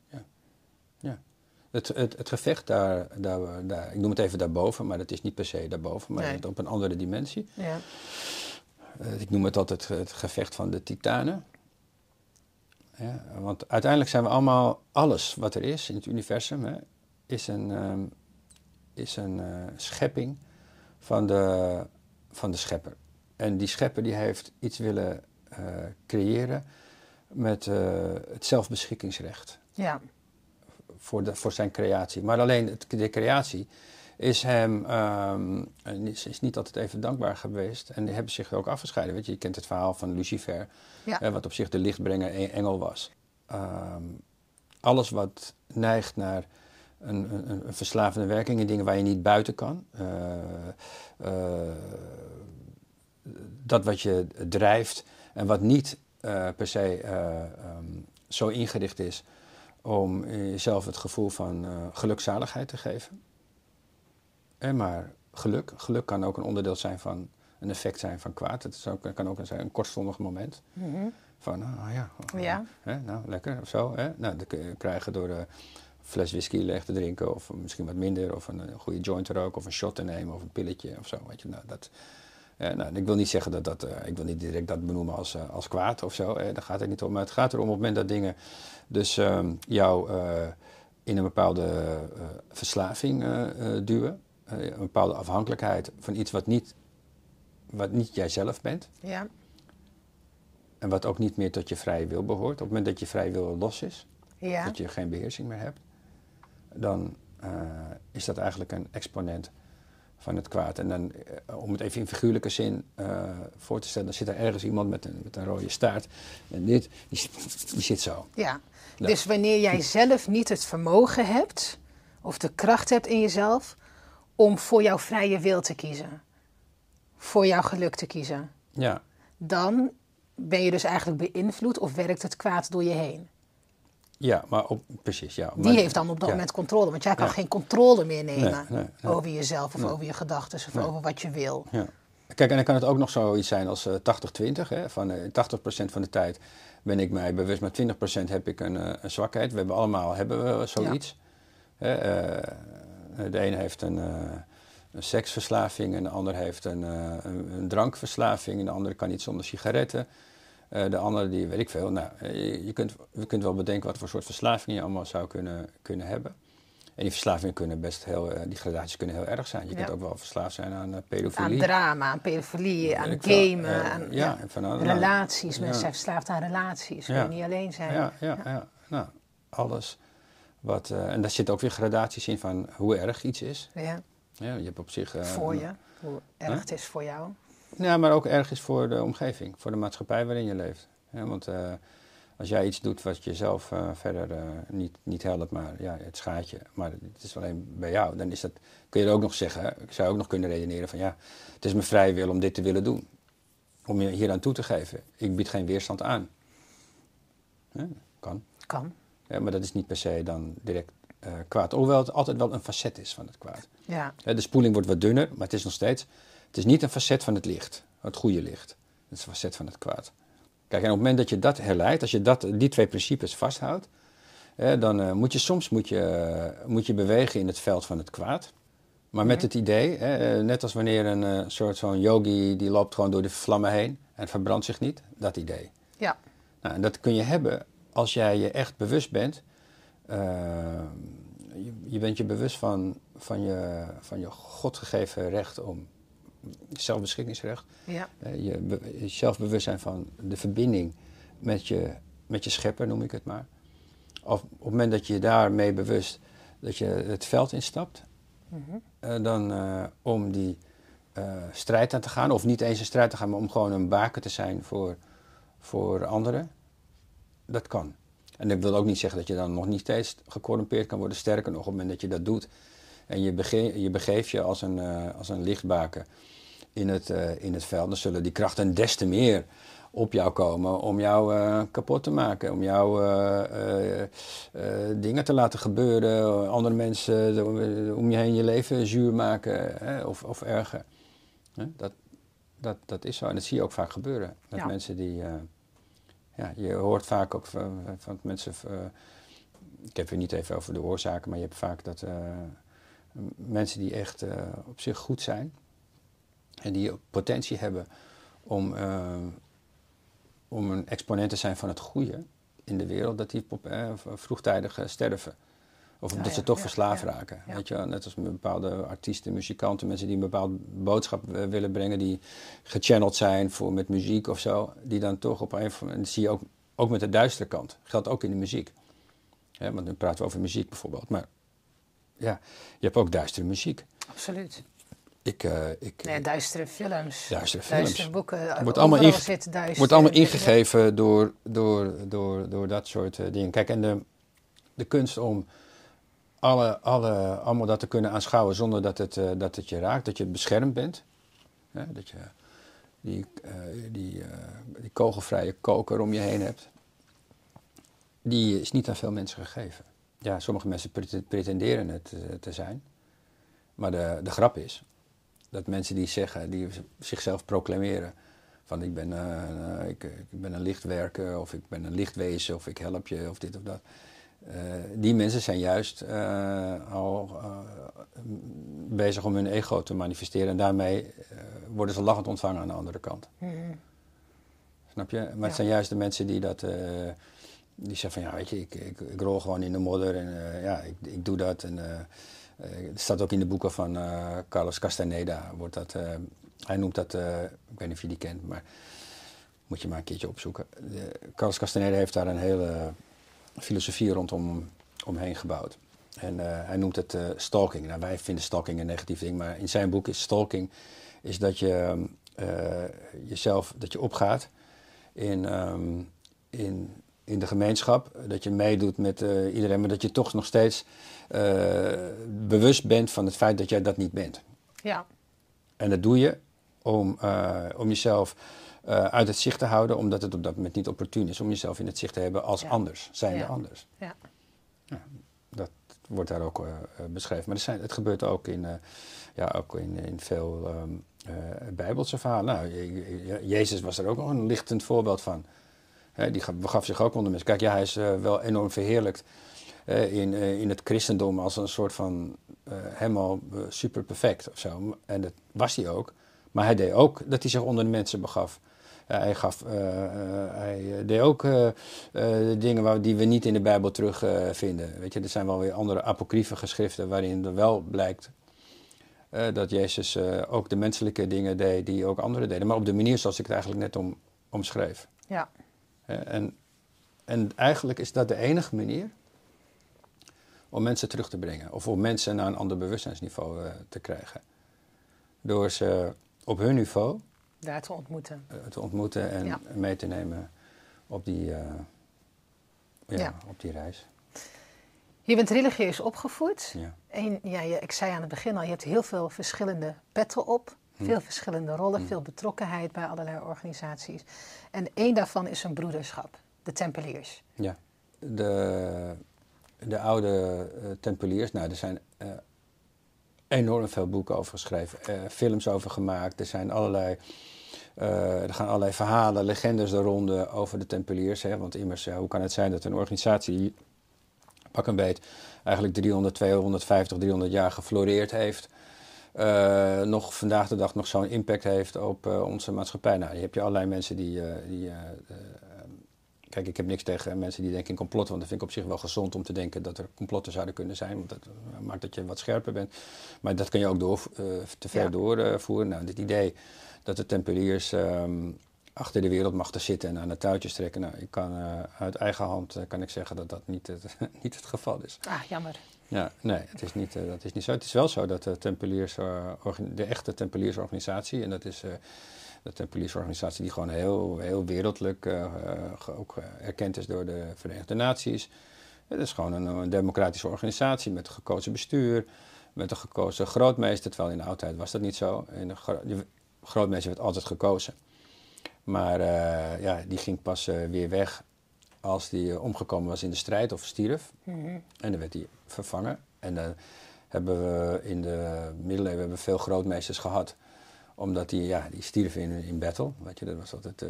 Het, het, het gevecht daar, daar, daar, ik noem het even daarboven, maar dat is niet per se daarboven, maar Nee. op een andere dimensie. Ja. Eh, ik noem het altijd het gevecht van de titanen. Ja, want uiteindelijk zijn we allemaal, alles wat er is in het universum, hè, is een, ehm, is een eh, schepping van de, van de schepper. En die schepper die heeft iets willen eh, creëren met eh, het zelfbeschikkingsrecht ja. voor, de, voor zijn creatie. Maar alleen het, de creatie is hem ehm, is, is niet altijd even dankbaar geweest. En die hebben zich ook afgescheiden. Weet je, je kent het verhaal van Lucifer, Ja. eh, wat op zich de lichtbrenger e- engel was. Ehm, alles wat neigt naar een, een, een verslavende werking in dingen waar je niet buiten kan. eh, eh, dat wat je drijft en wat niet eh, per se eh, ehm, zo ingericht is om jezelf het gevoel van gelukzaligheid te geven. En maar geluk, geluk kan ook een onderdeel zijn van een effect zijn van kwaad. Het is ook, kan ook een, zijn een kortstondig moment Mhm. van, ja, oh, Ja. Hè, nou lekker of zo. Hè? Nou, dat kun je krijgen door fles whisky leeg te drinken, of misschien wat minder, of een, een goede joint te roken, of een shot te nemen, of een pilletje of zo. Weet je, nou, dat, eh, nou, ik wil niet zeggen dat dat, eh, ik wil niet direct dat benoemen als, eh, als kwaad of zo, daar gaat het niet om. Maar het gaat erom op het moment dat dingen dus ehm, jou in een bepaalde verslaving duwen, een bepaalde afhankelijkheid van iets wat niet, wat niet jijzelf bent. Ja. En wat ook niet meer tot je vrije wil behoort. Op het moment dat je vrije wil los is, ja. dat je geen beheersing meer hebt, dan is dat eigenlijk een exponent van het kwaad. En dan, eh, om het even in figuurlijke zin uh, voor te stellen, dan zit er ergens iemand met een, met een rode staart. En dit, die, die zit zo. Ja, dus wanneer jij zelf niet het vermogen hebt, of de kracht hebt in jezelf, om voor jouw vrije wil te kiezen, voor jouw geluk te kiezen, ja. dan ben je dus eigenlijk beïnvloed of werkt het kwaad door je heen. Ja, maar op, precies. Ja. Die heeft dan op dat moment controle. Want jij kan geen controle meer nemen over jezelf of over je gedachten of over wat je wil. Ja. Kijk, en dan kan het ook nog zoiets zijn als uh, 80-20. Van uh, 80% van de tijd ben ik mij bewust, maar 20% heb ik een, uh, een, zwakheid. We hebben allemaal hebben we zoiets. De ene heeft een, een, seksverslaving, en de ander heeft een, een, een drankverslaving, en de andere kan niet zonder sigaretten. Uh, de andere, die weet ik veel. Nou, je, je, kunt, je kunt wel bedenken wat voor soort verslaving je allemaal zou kunnen, kunnen hebben. En die verslavingen kunnen best heel, uh, die gradaties kunnen heel erg zijn. Je kunt ook wel verslaafd zijn aan uh, pedofilie. Aan drama, aan pedofilie, aan gamen, aan ja, van, nou, relaties. Mensen zijn verslaafd aan relaties, kun je niet alleen zijn. Ja, ja, ja. nou, alles. Wat, en daar zitten ook weer gradaties in van hoe erg iets is. Ja. Ja, je hebt op zich... voor je, hoe erg het is voor jou. Ja, maar ook erg is voor de omgeving, voor de maatschappij waarin je leeft. want uh, als jij iets doet wat jezelf uh, verder uh, niet, niet helpt, maar ja, het schaadt je, maar het is alleen bij jou, dan is dat, kun je er ook nog zeggen, ik zou ook nog kunnen redeneren van ja, het is mijn vrije wil om dit te willen doen. Om je hier aan toe te geven. Ik bied geen weerstand aan. Ja, kan. Kan. Ja, maar dat is niet per se dan direct kwaad. Hoewel het altijd wel een facet is van het kwaad. Ja. de spoeling wordt wat dunner, maar het is nog steeds het is niet een facet van het licht, het goede licht. Het is een facet van het kwaad. Kijk, en op het moment dat je dat herleidt, als je dat, die twee principes vasthoudt, dan uh, moet je soms moet je, uh, moet je bewegen in het veld van het kwaad. Maar met het idee, hè, net als wanneer een uh, soort van yogi die loopt gewoon door de vlammen heen en verbrandt zich niet, dat idee. Ja. Nou, en dat kun je hebben als jij je echt bewust bent. Je, je, bent je bewust van, van, je, van je God gegeven recht om zelfbeschikkingsrecht. Ja. Uh, je, zelfbewustzijn van de verbinding met je, met je schepper, noem ik het maar. Of op het moment dat je daarmee bewust dat je het veld instapt, mm -hmm. dan uh, om die strijd aan te gaan, of niet eens een strijd te gaan, maar om gewoon een baken te zijn voor, voor anderen, dat kan. En dat wil ook niet zeggen dat je dan nog niet steeds gecorrumpeerd kan worden. Sterker nog, op het moment dat je dat doet en je, bege je begeeft je als een, uh, als een lichtbaken in het, uh, in het veld, dan zullen die krachten des te meer op jou komen om jou uh, kapot te maken, om jou dingen te laten gebeuren, andere mensen om je heen je leven zuur maken hè, of, of erger. Dat, dat, dat is zo en dat zie je ook vaak gebeuren met Ja. mensen die. ja, je hoort vaak ook van, van mensen. ik heb het niet even over de oorzaken, maar je hebt vaak dat mensen die echt uh, op zich goed zijn en die potentie hebben om, uh, om een exponent te zijn van het goede in de wereld, dat die uh, vroegtijdig sterven. Of omdat ja, ze toch ja, verslaafd raken. Weet je, net als bepaalde artiesten, muzikanten, mensen die een bepaalde boodschap willen brengen, die gechanneld zijn voor, met muziek of zo, die dan toch op een of andere dat zie je ook, ook met de duistere kant. Geldt ook in de muziek. Want nu praten we over muziek bijvoorbeeld. Maar ja, je hebt ook duistere muziek. Absoluut. Ik, uh, ik, Nee, duistere films. Duistere films. Duistere boeken. Wordt allemaal, inge- zit duister. wordt allemaal ingegeven door, door, door, door dat soort uh, dingen. Kijk, en de, de kunst om alle, alle, allemaal dat te kunnen aanschouwen zonder dat het, uh, dat het je raakt, dat je beschermd bent. Ja, dat je die, die, die kogelvrije koker om je heen hebt. Die is niet aan veel mensen gegeven. Ja, sommige mensen pretenderen het te zijn. Maar de, de grap is dat mensen die zeggen, die zichzelf proclameren van ik ben, uh, ik, ik, ben een lichtwerker of ik ben een lichtwezen of ik help je of dit of dat. die mensen zijn juist al bezig om hun ego te manifesteren. En daarmee worden ze lachend ontvangen aan de andere kant. Mhm. Snap je? Maar Ja. het zijn juist de mensen die dat. Die zeggen van ja, weet je, ik, ik, ik rol gewoon in de modder en eh, ja, ik, ik doe dat. En, eh, eh, het staat ook in de boeken van Carlos Castaneda. Wordt dat, hij noemt dat, ik weet niet of je die kent, maar moet je maar een keertje opzoeken. De- Carlos Castaneda heeft daar een hele filosofie rondom omheen gebouwd. En hij noemt het stalking. Nou, wij vinden stalking een negatief ding, maar in zijn boek is stalking is dat je jezelf, dat je opgaat in, ehm, in, in de gemeenschap, dat je meedoet met eh, iedereen, maar dat je toch nog steeds eh, bewust bent van het feit dat jij dat niet bent. Ja, En dat doe je om, eh, om jezelf uit het zicht te houden, omdat het op dat moment niet opportun is om jezelf in het zicht te hebben als Ja. anders, zijnde Ja. anders. ja. Dat wordt daar ook beschreven. Maar zijn, het gebeurt ook in, ja, ook in, in veel eh, Bijbelse verhalen. Nou, Je- Je- Jezus was er ook nog een lichtend voorbeeld van. Die gaf, begaf zich ook onder mensen. Kijk, ja, hij is eh, wel enorm verheerlijkt eh, in, eh, in het christendom als een soort van helemaal super perfect of zo. En dat was hij ook. Maar hij deed ook dat hij zich onder de mensen begaf. Hij, gaf, hij deed ook dingen waar, die we niet in de Bijbel terugvinden. vinden. Weet je, er zijn wel weer andere apocryfe geschriften waarin er wel blijkt dat Jezus ook de menselijke dingen deed die ook anderen deden. Maar op de manier zoals ik het eigenlijk net om, omschreef. ja. Eh, en, en eigenlijk is dat de enige manier om mensen terug te brengen. Of om mensen naar een ander bewustzijnsniveau eh, te krijgen. Door ze op hun niveau daar te ontmoeten. eh, te ontmoeten en Ja. mee te nemen op die, ja, Ja. op die reis. Je bent religieus opgevoed. Ja. En ja, je, ik zei aan het begin al, je hebt heel veel verschillende petten op. Veel verschillende rollen, veel betrokkenheid bij allerlei organisaties. En één daarvan is een broederschap, de Tempeliers. Ja, de, de oude eh, tempeliers, nou, er zijn eh, enorm veel boeken over geschreven, eh, films over gemaakt. Er zijn allerlei, er gaan allerlei verhalen, legendes de ronde over de tempeliers. Hè, want immers, hoe kan het zijn dat een organisatie, pak een beet, eigenlijk 300, 250, 300 jaar gefloreerd heeft... eh, nog vandaag de dag nog zo'n impact heeft op eh, onze maatschappij. Nou, je hebt je allerlei mensen die, eh, die Kijk, ik heb niks tegen mensen die denken in complot, want dat vind ik op zich wel gezond om te denken dat er complotten zouden kunnen zijn, want dat maakt dat je wat scherper bent. Maar dat kun je ook door, te ver Ja. doorvoeren. nou, dit idee dat de tempeliers ehm, achter de wereldmachten zitten en aan de touwtjes trekken, nou, ik kan uit eigen hand kan ik zeggen dat dat niet het, niet het geval is. Ah, jammer. Ja, nee, het is niet, eh, dat is niet zo. Het is wel zo dat de, tempeliers, eh, de echte tempeliersorganisatie, en dat is eh, de tempeliersorganisatie die gewoon heel, heel wereldlijk ook erkend is door de Verenigde Naties. Het is gewoon een, democratische organisatie met een gekozen bestuur, met een gekozen grootmeester, terwijl in de oudheid was dat niet zo. In de gro- de grootmeester werd altijd gekozen. Maar ja, die ging pas weer weg als die eh, omgekomen was in de strijd of stierf. Mhm. En dan werd hij vervangen. En dan hebben we in de middeleeuwen hebben veel grootmeesters gehad. Omdat die, ja, die stierven in, in battle. Weet je, dat was altijd eh,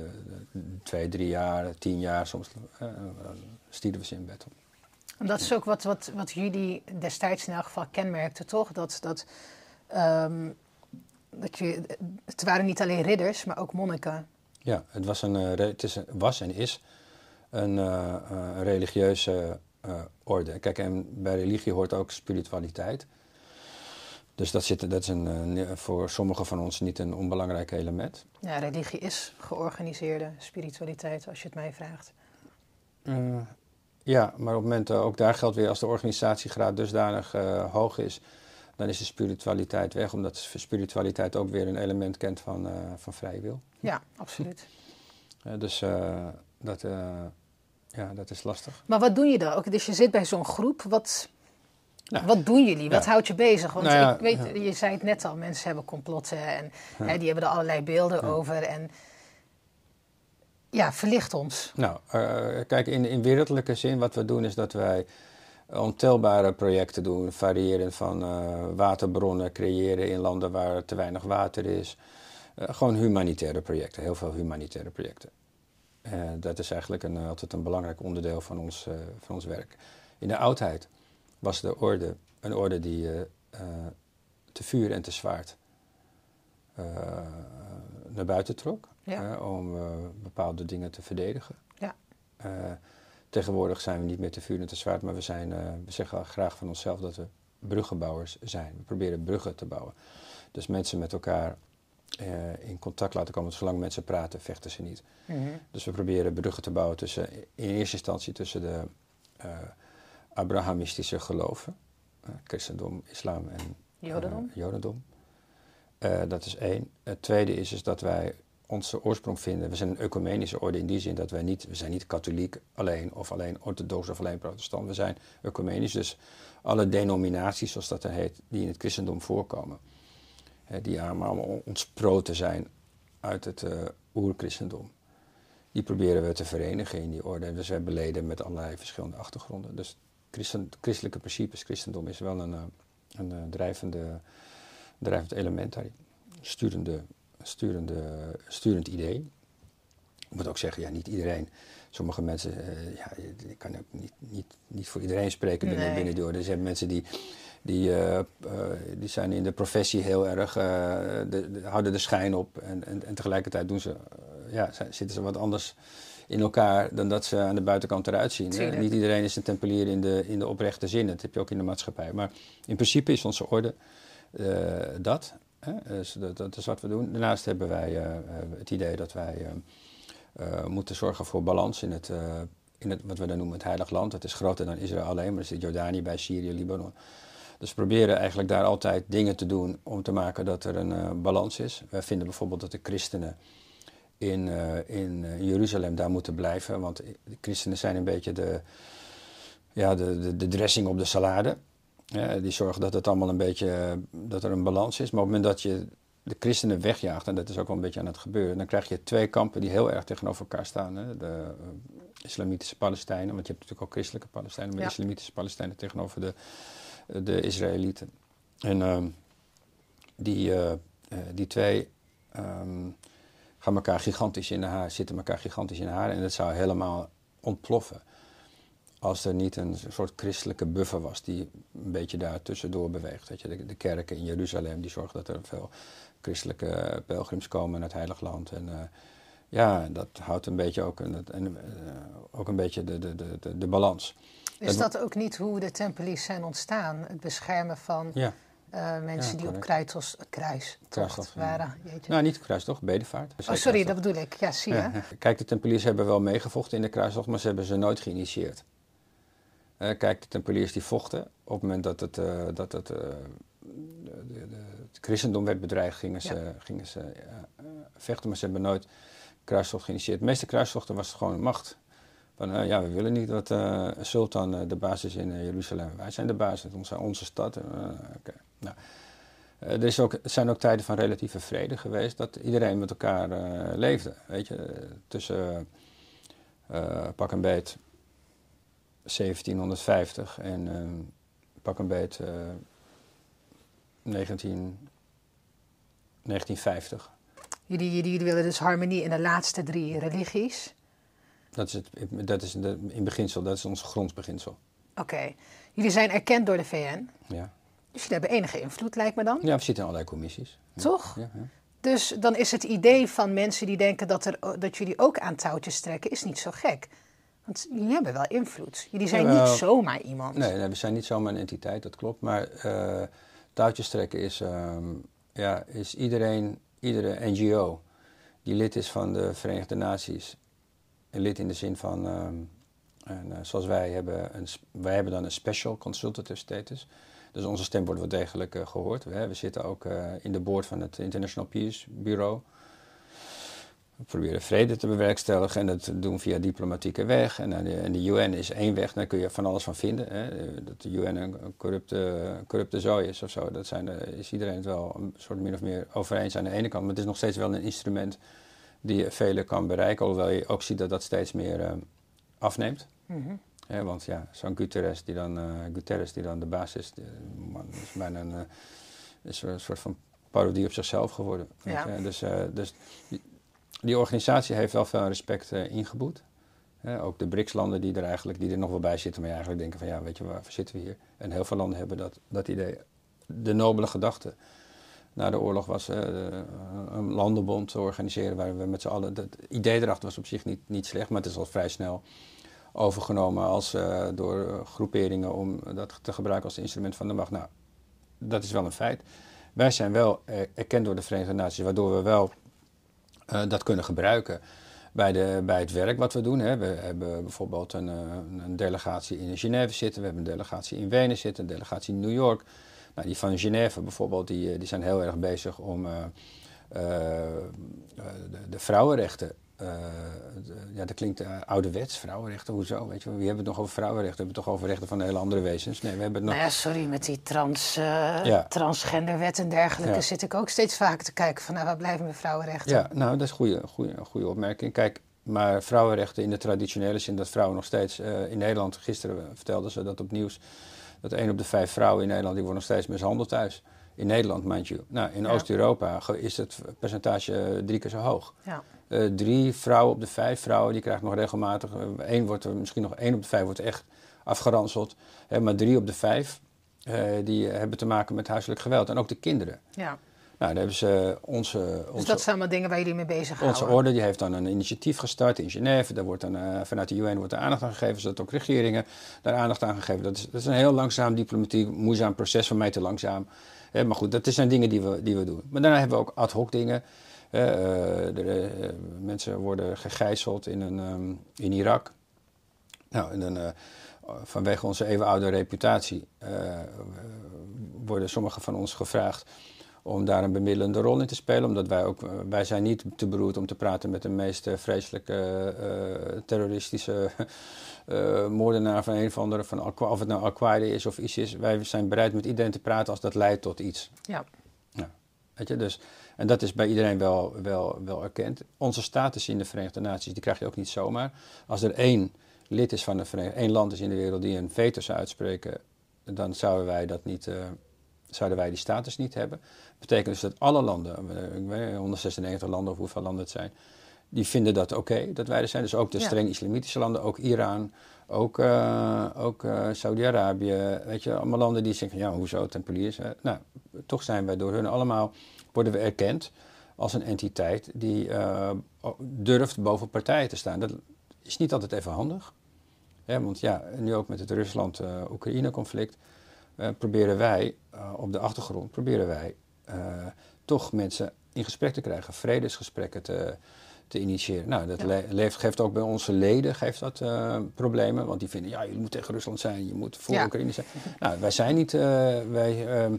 twee, drie jaar, tien jaar soms. eh, dan stierven ze in battle. En dat is ook wat, wat, wat jullie destijds in elk geval kenmerkte, toch? Dat, dat, ehm, dat je, het waren niet alleen ridders, maar ook monniken. Ja, het was, een, eh, het is was en is een, eh, eh, religieuze eh, orde. Kijk, en bij religie hoort ook spiritualiteit. Dus dat, zit, dat is een, voor sommigen van ons niet een onbelangrijk element. Ja, religie is georganiseerde spiritualiteit, als je het mij vraagt. Ja, maar op het moment, ook daar geldt weer, als de organisatiegraad dusdanig hoog is, dan is de spiritualiteit weg, omdat spiritualiteit ook weer een element kent van, eh, van vrije wil. Ja, absoluut. Dus dat, ja, dat is lastig. Maar wat doen je dan? Ook, dus je zit bij zo'n groep. Wat, wat doen jullie? Wat ja. houdt je bezig? Want Nou ja, ik weet, je zei het net al, mensen hebben complotten en hè, die hebben er allerlei beelden over. En ja, verlicht ons. Nou, eh, kijk, in, in wereldlijke zin, wat we doen is dat wij ontelbare projecten doen, variëren van eh, waterbronnen creëren in landen waar te weinig water is. Eh, gewoon humanitaire projecten, heel veel humanitaire projecten. Eh, dat is eigenlijk een, altijd een belangrijk onderdeel van ons, eh, van ons werk. In de oudheid was de orde een orde die te vuur en te zwaard naar buiten trok. om bepaalde dingen te verdedigen. Ja. tegenwoordig zijn we niet meer te vuur en te zwaard, maar we, zijn, we zeggen graag van onszelf dat we bruggenbouwers zijn. We proberen bruggen te bouwen. Dus mensen met elkaar uh, in contact laten komen. Zolang mensen praten, vechten ze niet. Mhm. Dus we proberen bruggen te bouwen tussen, in eerste instantie tussen de uh, Abrahamistische geloven, uh, christendom, islam en Jodendom. Jodendom. dat is één. Het tweede is, is dat wij onze oorsprong vinden. We zijn een ecumenische orde in die zin dat wij niet, we zijn niet katholiek alleen of alleen orthodox of alleen protestant. We zijn ecumenisch, dus alle denominaties, zoals dat er heet, die in het christendom voorkomen die allemaal ontsproten zijn uit het uh, oerchristendom. Die proberen we te verenigen in die orde. Dus we hebben leden met allerlei verschillende achtergronden. Dus christen, christelijke principes, christendom is wel een, eh, een, eh, drijvende, drijvend element daarin. Sturende, sturende, sturend idee. Ik moet ook zeggen, ja, niet iedereen. Sommige mensen, ja, ik kan ook niet, niet, niet voor iedereen spreken binnen, binnen die orde. Er zijn mensen die die, uh, die zijn in de professie heel erg, uh, de, houden de schijn op. En, en, en tegelijkertijd doen ze, ja, zitten ze wat anders in elkaar dan dat ze aan de buitenkant eruit zien. Niet iedereen is een tempelier in de, in de oprechte zin. Dat heb je ook in de maatschappij. Maar in principe is onze orde dat. Hè? Dus dat. dat. is wat we doen. Daarnaast hebben wij het idee dat wij moeten zorgen voor balans in het, in het, wat we dan noemen het Heilig Land. Het is groter dan Israël alleen, maar er zit Jordanië bij, Syrië, Libanon. Dus we proberen eigenlijk daar altijd dingen te doen om te maken dat er een uh, balans is. Wij vinden bijvoorbeeld dat de christenen in, uh, in uh, Jeruzalem daar moeten blijven. Want de christenen zijn een beetje de, ja, de, de, de dressing op de salade. die zorgen dat het allemaal een beetje, dat er een balans is. Maar op het moment dat je de christenen wegjaagt, en dat is ook wel een beetje aan het gebeuren, dan krijg je twee kampen die heel erg tegenover elkaar staan. Hè? De islamitische Palestijnen, want je hebt natuurlijk ook christelijke Palestijnen, maar de islamitische Palestijnen tegenover de de Israëlieten. En ehm, die, uh, die twee um, gaan elkaar gigantisch in de haar, zitten elkaar gigantisch in de haar. En dat zou helemaal ontploffen als er niet een soort christelijke buffer was die een beetje daar tussendoor beweegt. Weet je, de, kerken in Jeruzalem die zorgen dat er veel christelijke pelgrims komen naar het Heilig Land. En uh, ja, dat houdt een beetje ook, een, een, ook een beetje de, de, de, de balans. Is dat ook niet hoe de tempeliers zijn ontstaan? Het beschermen van ja. uh, mensen die op kruis, kruistocht waren? Jeetje. Nou, niet kruistocht, bedevaart. Oh, sorry, dat bedoel ik. Ja, zie je. Kijk, de tempeliers hebben wel meegevochten in de kruistocht, maar ze hebben ze nooit geïnitieerd. Uh, kijk, de tempeliers die vochten, op het moment dat het, uh, dat het, de, de, het christendom werd bedreigd, gingen ze, gingen ze vechten, maar ze hebben nooit kruistocht geïnitieerd. De meeste kruistochten was het gewoon macht. Van uh, ja, we willen niet dat uh, Sultan uh, de baas is in Jeruzalem. Wij zijn de baas, het is onze stad. Okay. Nou, er is ook, zijn ook tijden van relatieve vrede geweest, dat iedereen met elkaar leefde. Weet je, tussen pak een beet 1750 en pak een beet 19, 1950. Jullie, jullie willen dus harmonie in de laatste drie religies? Dat is, het, dat is de, in beginsel, dat is ons grondbeginsel. Oké. Jullie zijn erkend door de VN. Ja. Dus jullie hebben enige invloed, lijkt me dan? Ja, we zitten in allerlei commissies. Toch? Ja, ja. Dus dan is het idee van mensen die denken dat, er, dat jullie ook aan touwtjes trekken, is niet zo gek. Want jullie hebben wel invloed. Jullie zijn niet zomaar iemand. Nee, nee, we zijn niet zomaar een entiteit, dat klopt. Maar uh, touwtjes trekken is, ehm, ja, is iedereen, iedere NGO die lid is van de Verenigde Naties lid in de zin van, ehm, en, uh, zoals wij hebben, een, wij hebben dan een special consultative status. Dus onze stem wordt wel degelijk uh, gehoord. We, we, zitten ook uh, in de board van het International Peace Bureau. We proberen vrede te bewerkstelligen en dat doen via diplomatieke weg. En, de, en de UN is één weg, daar kun je van alles van vinden. Hè. Dat de UN een corrupte, corrupte zooi is of zo, dat zijn is iedereen het wel een soort min of meer over eens aan de ene kant. Maar het is nog steeds wel een instrument die velen kan bereiken, alhoewel je ook ziet dat dat steeds meer uh, afneemt. Mm -hmm. want ja, zo'n Guterres die dan, uh, Guterres die dan de baas is, man, is bijna een, uh, is een soort van parodie op zichzelf geworden. Ja. Dus, dus die, die, organisatie heeft wel veel respect ingeboet. ook de BRICS-landen die er eigenlijk die er nog wel bij zitten, maar je eigenlijk denken van ja, weet je, waarvoor zitten we hier? En heel veel landen hebben dat, dat idee. De nobele gedachte na de oorlog was uh, een landenbond te organiseren waar we met z'n allen. Het idee erachter was op zich niet, niet slecht, maar het is al vrij snel overgenomen als, uh, door groeperingen om dat te gebruiken als instrument van de macht. Nou, dat is wel een feit. Wij zijn wel erkend door de Verenigde Naties, waardoor we wel dat kunnen gebruiken bij, de, bij het werk wat we doen. Hè. We hebben bijvoorbeeld een, een, delegatie in Genève zitten, we hebben een delegatie in Wenen zitten, een delegatie in New York. Nou, die van Genève bijvoorbeeld, die, die zijn heel erg bezig om uh, de, de, vrouwenrechten uh, ja, dat klinkt ouderwets, vrouwenrechten, hoezo? Weet je, wie hebben het nog over vrouwenrechten? We hebben het toch over rechten van hele andere wezens? Nee, we hebben het nog... Nou ja, sorry, met die trans, ja. transgenderwet en dergelijke ja. zit ik ook steeds vaker te kijken van, nou, waar blijven mijn vrouwenrechten? Ja, nou, dat is een goede, goede, goede opmerking. Kijk, maar vrouwenrechten in de traditionele zin, dat vrouwen nog steeds in Nederland, gisteren vertelden ze dat op nieuws, dat één op de vijf vrouwen in Nederland, die worden nog steeds mishandeld thuis. In Nederland, mind you. Nou, in ja. Oost-Europa is het percentage drie keer zo hoog. Ja. Uh, drie vrouwen op de vijf vrouwen, die krijgen nog regelmatig. Eén wordt er, misschien nog één op de vijf wordt echt afgeranseld. Hè, maar drie op de vijf, uh, die hebben te maken met huiselijk geweld. En ook de kinderen. Ja. Nou, daar hebben ze onze, onze... Dus dat zijn allemaal dingen waar jullie mee bezig zijn. Onze orde die heeft dan een initiatief gestart in Genève. Daar wordt dan, uh, vanuit de UN wordt er aandacht aan gegeven, zodat ook regeringen daar aandacht aan gegeven. Dat is, dat is een heel langzaam diplomatiek, moeizaam proces, van mij te langzaam. Maar goed, dat zijn dingen die we, die we doen. Maar daarna hebben we ook ad hoc dingen. Uh, de, uh, mensen worden gegijzeld in, een, um, in Irak. Nou, en dan, vanwege onze eeuwenoude reputatie worden sommigen van ons gevraagd om daar een bemiddelende rol in te spelen. Omdat wij ook, wij zijn niet te beroerd om te praten met de meest vreselijke terroristische moordenaar van een of andere, van, of het nou Al-Qaeda is of ISIS. Wij zijn bereid met iedereen te praten als dat leidt tot iets. Ja. ja. Weet je, dus en dat is bij iedereen wel, wel, wel erkend. Onze status in de Verenigde Naties, die krijg je ook niet zomaar. Als er één lid is van de Verenigde één land is in de wereld die een veto zou uitspreken, dan zouden wij dat niet, uh, zouden wij die status niet hebben. Dat betekent dus dat alle landen, ik weet, 196 landen of hoeveel landen het zijn, die vinden dat oké okay, dat wij er zijn. Dus ook de streng islamitische landen, ook Iran, ook, uh, ook uh, Saudi-Arabië, weet je, allemaal landen die zeggen, ja, hoezo, tempeliers. nou, toch zijn wij door hun allemaal worden we erkend als een entiteit die uh, durft boven partijen te staan. Dat is niet altijd even handig. Hè, want ja, nu ook met het Rusland-Oekraïne-conflict uh, proberen wij uh, op de achtergrond proberen wij toch mensen in gesprek te krijgen, vredesgesprekken te, te initiëren. Nou, dat ja. geeft ook bij onze leden geeft dat, problemen, want die vinden ja, je moet tegen Rusland zijn, je moet voor ja. Oekraïne zijn. Nou, wij zijn niet, wij ehm,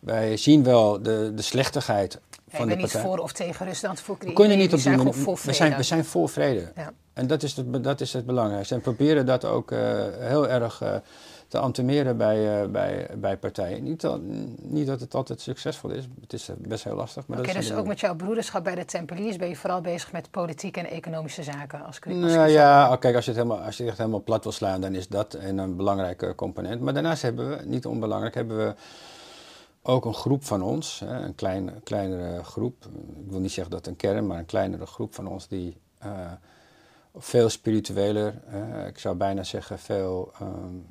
wij zien wel de, de slechtigheid van de partij. niet voor of tegen Rusland, voor We kunnen niet op zijn die voor we zijn, we zijn voor vrede. Ja. En dat is, het, dat is het belangrijkste. En proberen dat ook uh, heel erg uh, te antimeren bij, uh, bij, bij partijen. Niet, dat, niet dat het altijd succesvol is. Het is best heel lastig. Oké, okay, dus ook met jouw broederschap bij de Tempeliers ben je vooral bezig met politieke en economische zaken? Als als nou, ja, kijk, als je, het helemaal, als je het echt helemaal plat wil slaan, dan is dat een, een belangrijke component. Maar daarnaast hebben we, niet onbelangrijk, hebben we ook een groep van ons, hè, een klein, kleinere groep, ik wil niet zeggen dat een kern, maar een kleinere groep van ons die uh, veel spiritueler, uh, ik zou bijna zeggen veel um,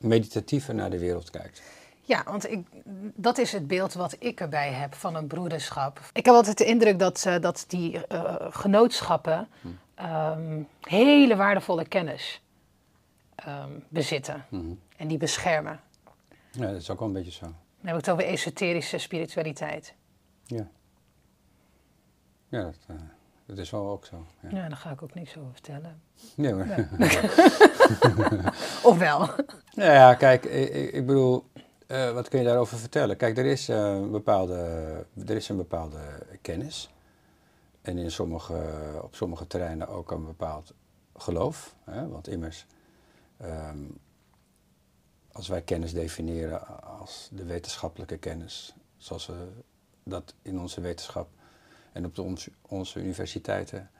meditatiever naar de wereld kijkt. Ja, want ik, dat is het beeld wat ik erbij heb van een broederschap. Ik heb altijd de indruk dat, uh, dat die genootschappen um, hele waardevolle kennis um, bezitten mm en die beschermen. Ja, dat is ook wel een beetje zo. Dan heb ik het over esoterische spiritualiteit. Ja. Ja, dat, uh, dat is wel ook zo. Ja. ja, daar ga ik ook niks over vertellen. Nee, maar... Ja. of wel? Nou ja, kijk, ik, ik bedoel, uh, wat kun je daarover vertellen? Kijk, er is, uh, een bepaalde, er is een bepaalde kennis. En in sommige, op sommige terreinen ook een bepaald geloof. Hè? Want immers, um, als wij kennis definiëren als de wetenschappelijke kennis, zoals we dat in onze wetenschap en op de ons, onze universiteiten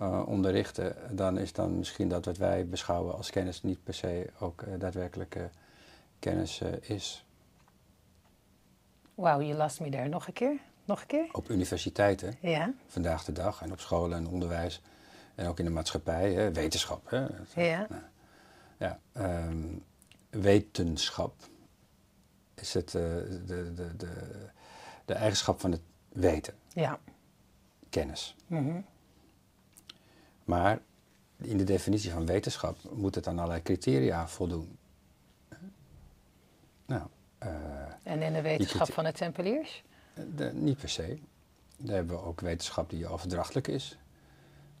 uh, onderrichten, dan is dan misschien dat wat wij beschouwen als kennis niet per se ook uh, daadwerkelijke kennis uh, is. Wauw, je last me daar nog een keer? Nog een keer? Op universiteiten, ja. vandaag de dag, en op scholen en onderwijs, En ook in de maatschappij, hè, wetenschap. Hè. Ja. Ja, ehm, wetenschap is het, eh, de, de, de, de eigenschap van het weten, Ja. Kennis. Mhm. Maar in de definitie van wetenschap moet het aan allerlei criteria voldoen. Nou, eh, En in de wetenschap van de Tempeliers? de- niet per se. Daar hebben we ook wetenschap die overdrachtelijk is.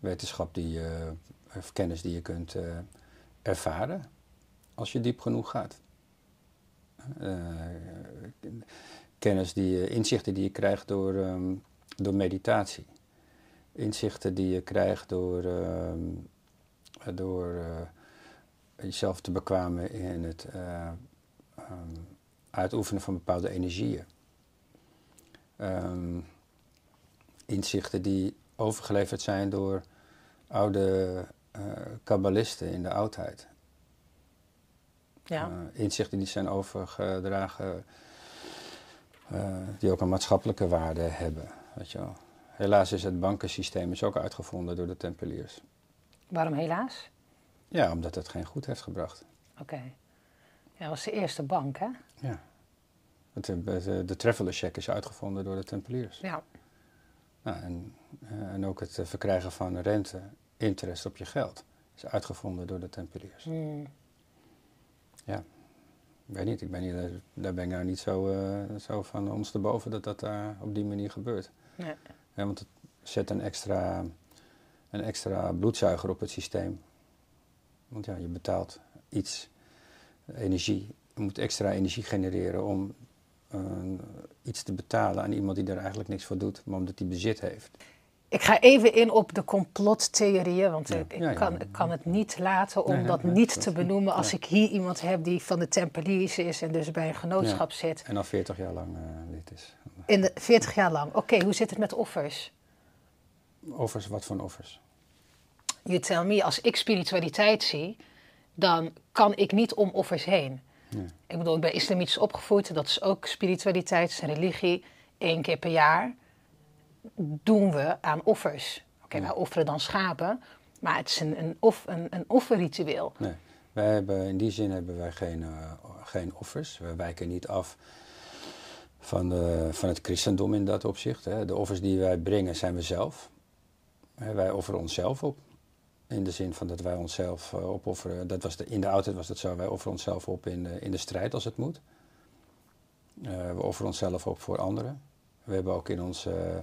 Wetenschap die, of kennis die je kunt eh, ervaren als je diep genoeg gaat. Eh, kennis die je, inzichten die je krijgt door, ehm, door meditatie. Inzichten die je krijgt door, ehm, door eh, jezelf te bekwamen in het eh, ehm, uitoefenen van bepaalde energieën. Ehm, inzichten die overgeleverd zijn door oude eh, kabbalisten in de oudheid. Ja. Inzichten die zijn overgedragen, die ook een maatschappelijke waarde hebben. Weet je wel. Helaas is het bankensysteem is ook uitgevonden door de Tempeliers. Waarom helaas? Ja, omdat het geen goed heeft gebracht. Oké. Ja, dat was de eerste bank, hè? Ja. Het, eh, de, de traveler check is uitgevonden door de Tempeliers. Ja. Nou, en, eh, en ook het eh, verkrijgen van rente, interest op je geld, is uitgevonden door de Tempeliers. Hmm. Ik weet niet, ik ben niet, eh, daar ben ik nou niet zo, eh, zo van ons te boven dat dat daar op die manier gebeurt. Nee. Ja, want het zet een extra, een extra bloedzuiger op het systeem. Want ja, je betaalt iets, energie. Je moet extra energie genereren om eh, iets te betalen aan iemand die er eigenlijk niks voor doet, maar omdat hij bezit heeft. Ik ga even in op de complottheorieën, want Ja. ik, ik Ja, ja. Kan, kan het niet laten om dat niet te benoemen als ik hier iemand heb die van de Tempeliers is en dus bij een genootschap zit. En al 40 jaar lang eh lid is. In de 40 jaar lang. Oké, hoe zit het met offers? Offers, wat voor offers? You tell me, als ik spiritualiteit zie, dan kan ik niet om offers heen. Nee. Ik bedoel, ik ben islamitisch opgevoed, dat is ook spiritualiteit, is religie. Eén keer per jaar doen we aan offers. Oké, wij offeren dan schapen, maar het is een, een, off, een, een offerritueel. Nee, wij hebben, in die zin hebben wij geen, eh, geen offers. We wijken niet af van, de, van het christendom in dat opzicht. Hè. De offers die wij brengen zijn we zelf. Wij offeren onszelf op. In de zin van dat wij onszelf eh, opofferen. Dat was de, in de oudheid was dat zo. Wij offeren onszelf op in, de- in de strijd als het moet. Eh, we offeren onszelf op voor anderen. We hebben ook in ons, eh,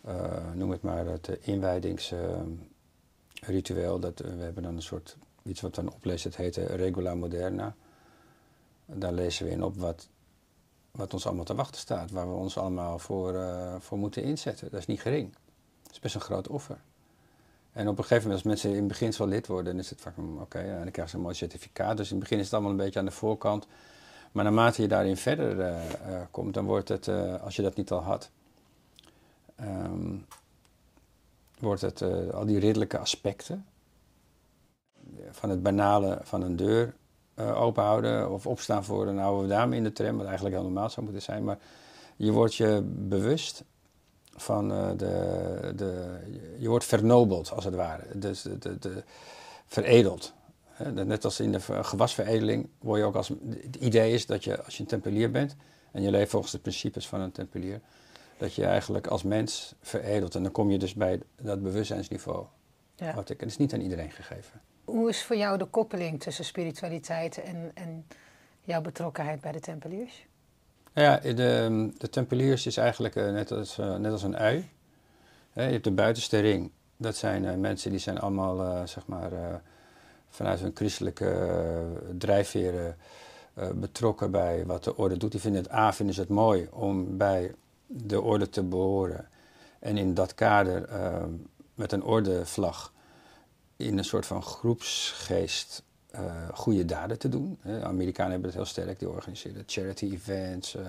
eh, noem het maar, het eh, inwijdingsritueel. dat, eh, we hebben dan een soort, iets wat dan opleest, het heet eh, Regula Moderna. Daar lezen we in op wat, wat ons allemaal te wachten staat. Waar we ons allemaal voor, eh, voor moeten inzetten. Dat is niet gering. Dat is best een groot offer. En op een gegeven moment, als mensen in het begin wel lid worden, dan is het vaak, oké, ja, dan krijgen ze een mooi certificaat. Dus in het begin is het allemaal een beetje aan de voorkant. Maar naarmate je daarin verder eh, eh, komt, dan wordt het, als je dat niet al had, ehm, wordt het al die ridderlijke aspecten van het banale van een deur eh, openhouden of opstaan voor een oude dame in de tram, wat eigenlijk heel normaal zou moeten zijn. Maar je wordt je bewust van eh, de, de. Je wordt vernobeld, als het ware. Dus de, de, de, veredeld. Net als in de ver- gewasveredeling word je ook als. Het idee is dat je, als je een tempelier bent en je leeft volgens de principes van een tempelier, dat je eigenlijk als mens veredelt. En dan kom je dus bij dat bewustzijnsniveau. Ja. Wat ik, het is niet aan iedereen gegeven. Hoe is voor jou de koppeling tussen spiritualiteit en, en jouw betrokkenheid bij de Tempeliers? Ja, de, de Tempeliers is eigenlijk eh, net, als, eh, net als een ui. Je hebt de buitenste ring. Dat zijn eh, mensen die zijn allemaal, zeg maar, vanuit hun christelijke drijfveren betrokken bij wat de orde doet. Die vinden het A, vinden ze het mooi om bij de orde te behoren. En in dat kader met een ordevlag in een soort van groepsgeest eh, goede daden te doen. Amerikanen hebben het heel sterk, die organiseren charity events, eh,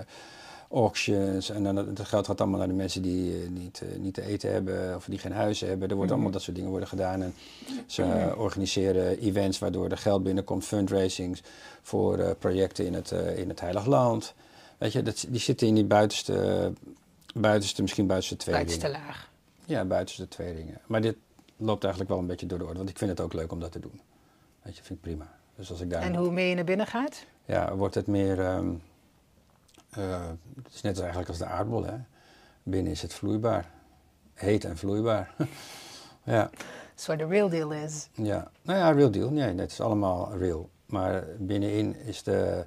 auctions. En dan, dat geld gaat allemaal naar de mensen die eh, niet, niet te eten hebben of die geen huizen hebben. Er wordt allemaal dat soort dingen worden gedaan. En ze eh, organiseren events waardoor er geld binnenkomt, fundraisings voor projecten in het, in het Heilig Land. Weet je, dat, die zitten in die buitenste, buitenste misschien buitenste twee Buitenste laag. Ja, buitenste twee ringen. Maar dit, loopt eigenlijk wel een beetje door de orde. Want ik vind het ook leuk om dat te doen. Weet je, vind ik prima. Dus als ik daar... En hoe meer je naar binnen gaat? Ja, wordt het meer... ehm, eh, het is net eigenlijk als de aardbol, hè. Binnen is het vloeibaar. Heet en vloeibaar. ja. That's what the real deal is. Ja, nou ja, real deal. Nee, het is allemaal real. Maar binnenin is de,